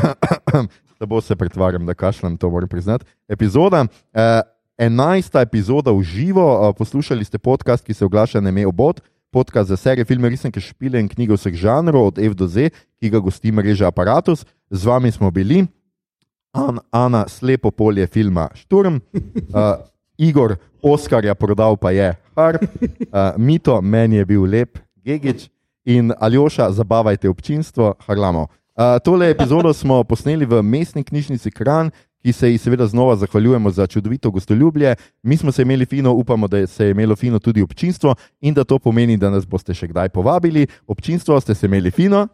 da bo se pretvarjam, da kašljam, to moram priznati. Epizoda, uh, enajsta epizoda v živo, poslušali ste podcast, ki se oglaša na ime Obot podcast za serije, filme, resnike, špile in knjige vseh žanrov, od F do Z, ki ga gosti mreža Apparatus. Z vami smo bili, An, Ana, slepo polje filma Šturm, uh, Igor, Oskarja prodal pa je Harp, uh, Mito, meni je bil lep, Gigič in Aljoša, zabavajte občinstvo, Harlamo. Uh, tole epizodo smo posneli v mestni knjižnici Kran, ki se ji seveda znova zahvaljujemo za čudovito gostoljublje. Mi smo se imeli fino, upamo, da se je imelo fino tudi občinstvo in da to pomeni, da nas boste še kdaj povabili. Občinstvo ste se imeli fino.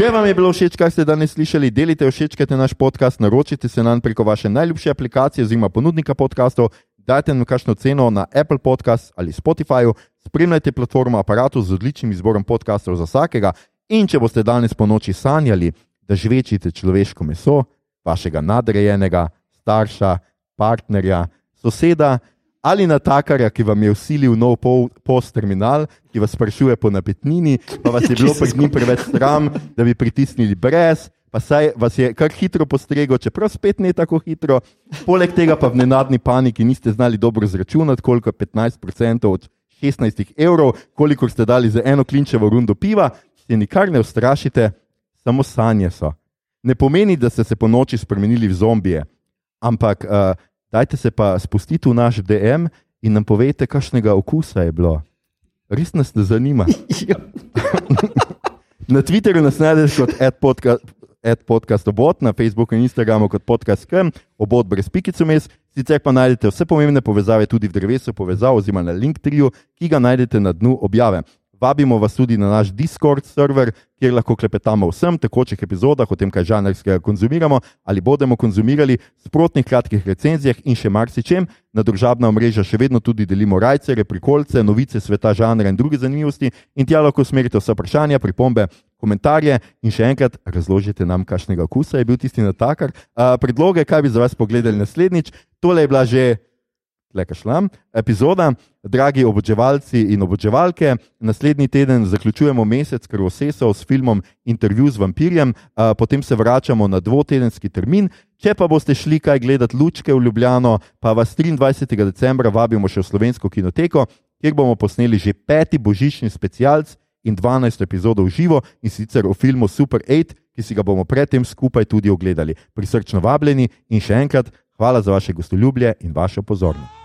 Če vam je bilo všeč, kaj ste danes slišali, delite všečkajte naš podcast, naročite se nam preko vaše najljubše aplikacije oziroma ponudnika podkastov, dajte nam kakšno ceno na Apple Podcast ali Spotify, spremljajte platformo aparatu z odličnim izborom podkastov za vsakega In če boste danes po noči sanjali, da žvečite človeško meso, vašega nadrejenega, starša, partnerja, soseda ali natakarja, ki vam je usilil nov post-terminal, ki vas sprašuje po napetnini, pa vas je bilo pred njim preveč sram, da bi pritisnili brez. Pa saj vas je kar hitro postregel, čeprav spet ne tako hitro. Poleg tega pa v nenadni paniki niste znali dobro zračunati, koliko je 15% od 16 evrov, koliko ste dali za eno klinčevo rundo piva, se nikar ne ustrašite, samo sanje so. Ne pomeni, da ste se po noči spremenili v zombije, ampak uh, dajte se pa spustiti v naš DM in nam povejte, kakšnega okusa je bilo. Res nas ne zanima. Na Twitterju nas najdete kot adpodcast. Ad podcast obot na Facebooku in Instagramu kot podcast Krm, obot brez pikice mes, sicer pa najdete vse pomembne povezave tudi v drevesu povezav oziroma na Linktree, ki ga najdete na dnu objave. Vabimo vas tudi na naš Discord server, kjer lahko klepetamo o vsem tekočih epizodah, o tem, kaj žanrskega konzumiramo ali bomo konzumirali, sprotnih kratkih recenzijah in še marsičem. Na družabna mreža še vedno tudi delimo rajce, reprikolce, novice sveta žanra in druge zanimivosti. In tja lahko usmerite vse vprašanja, pripombe, komentarje in še enkrat razložite nam, kakšnega okusa je bil tisti natakar. Uh, predloge, kaj bi za vas pogledali naslednjič. Tole je bila že. Leka šlam. Epizoda, dragi oboževalci in oboževalke, naslednji teden zaključujemo mesec krvosesov s filmom Intervju z vampirjem, potem se vračamo na dvotedenski termin. Če pa boste šli kaj gledati lučke v Ljubljano, pa vas 23. decembra vabimo še v slovensko kinoteko, kjer bomo posneli že peti božični specialc in 12 epizodov živo in sicer o filmu Super 8, ki si ga bomo predtem skupaj tudi ogledali. Prisrčno vabljeni in še enkrat hvala za vaše gostoljubje in vašo pozornost.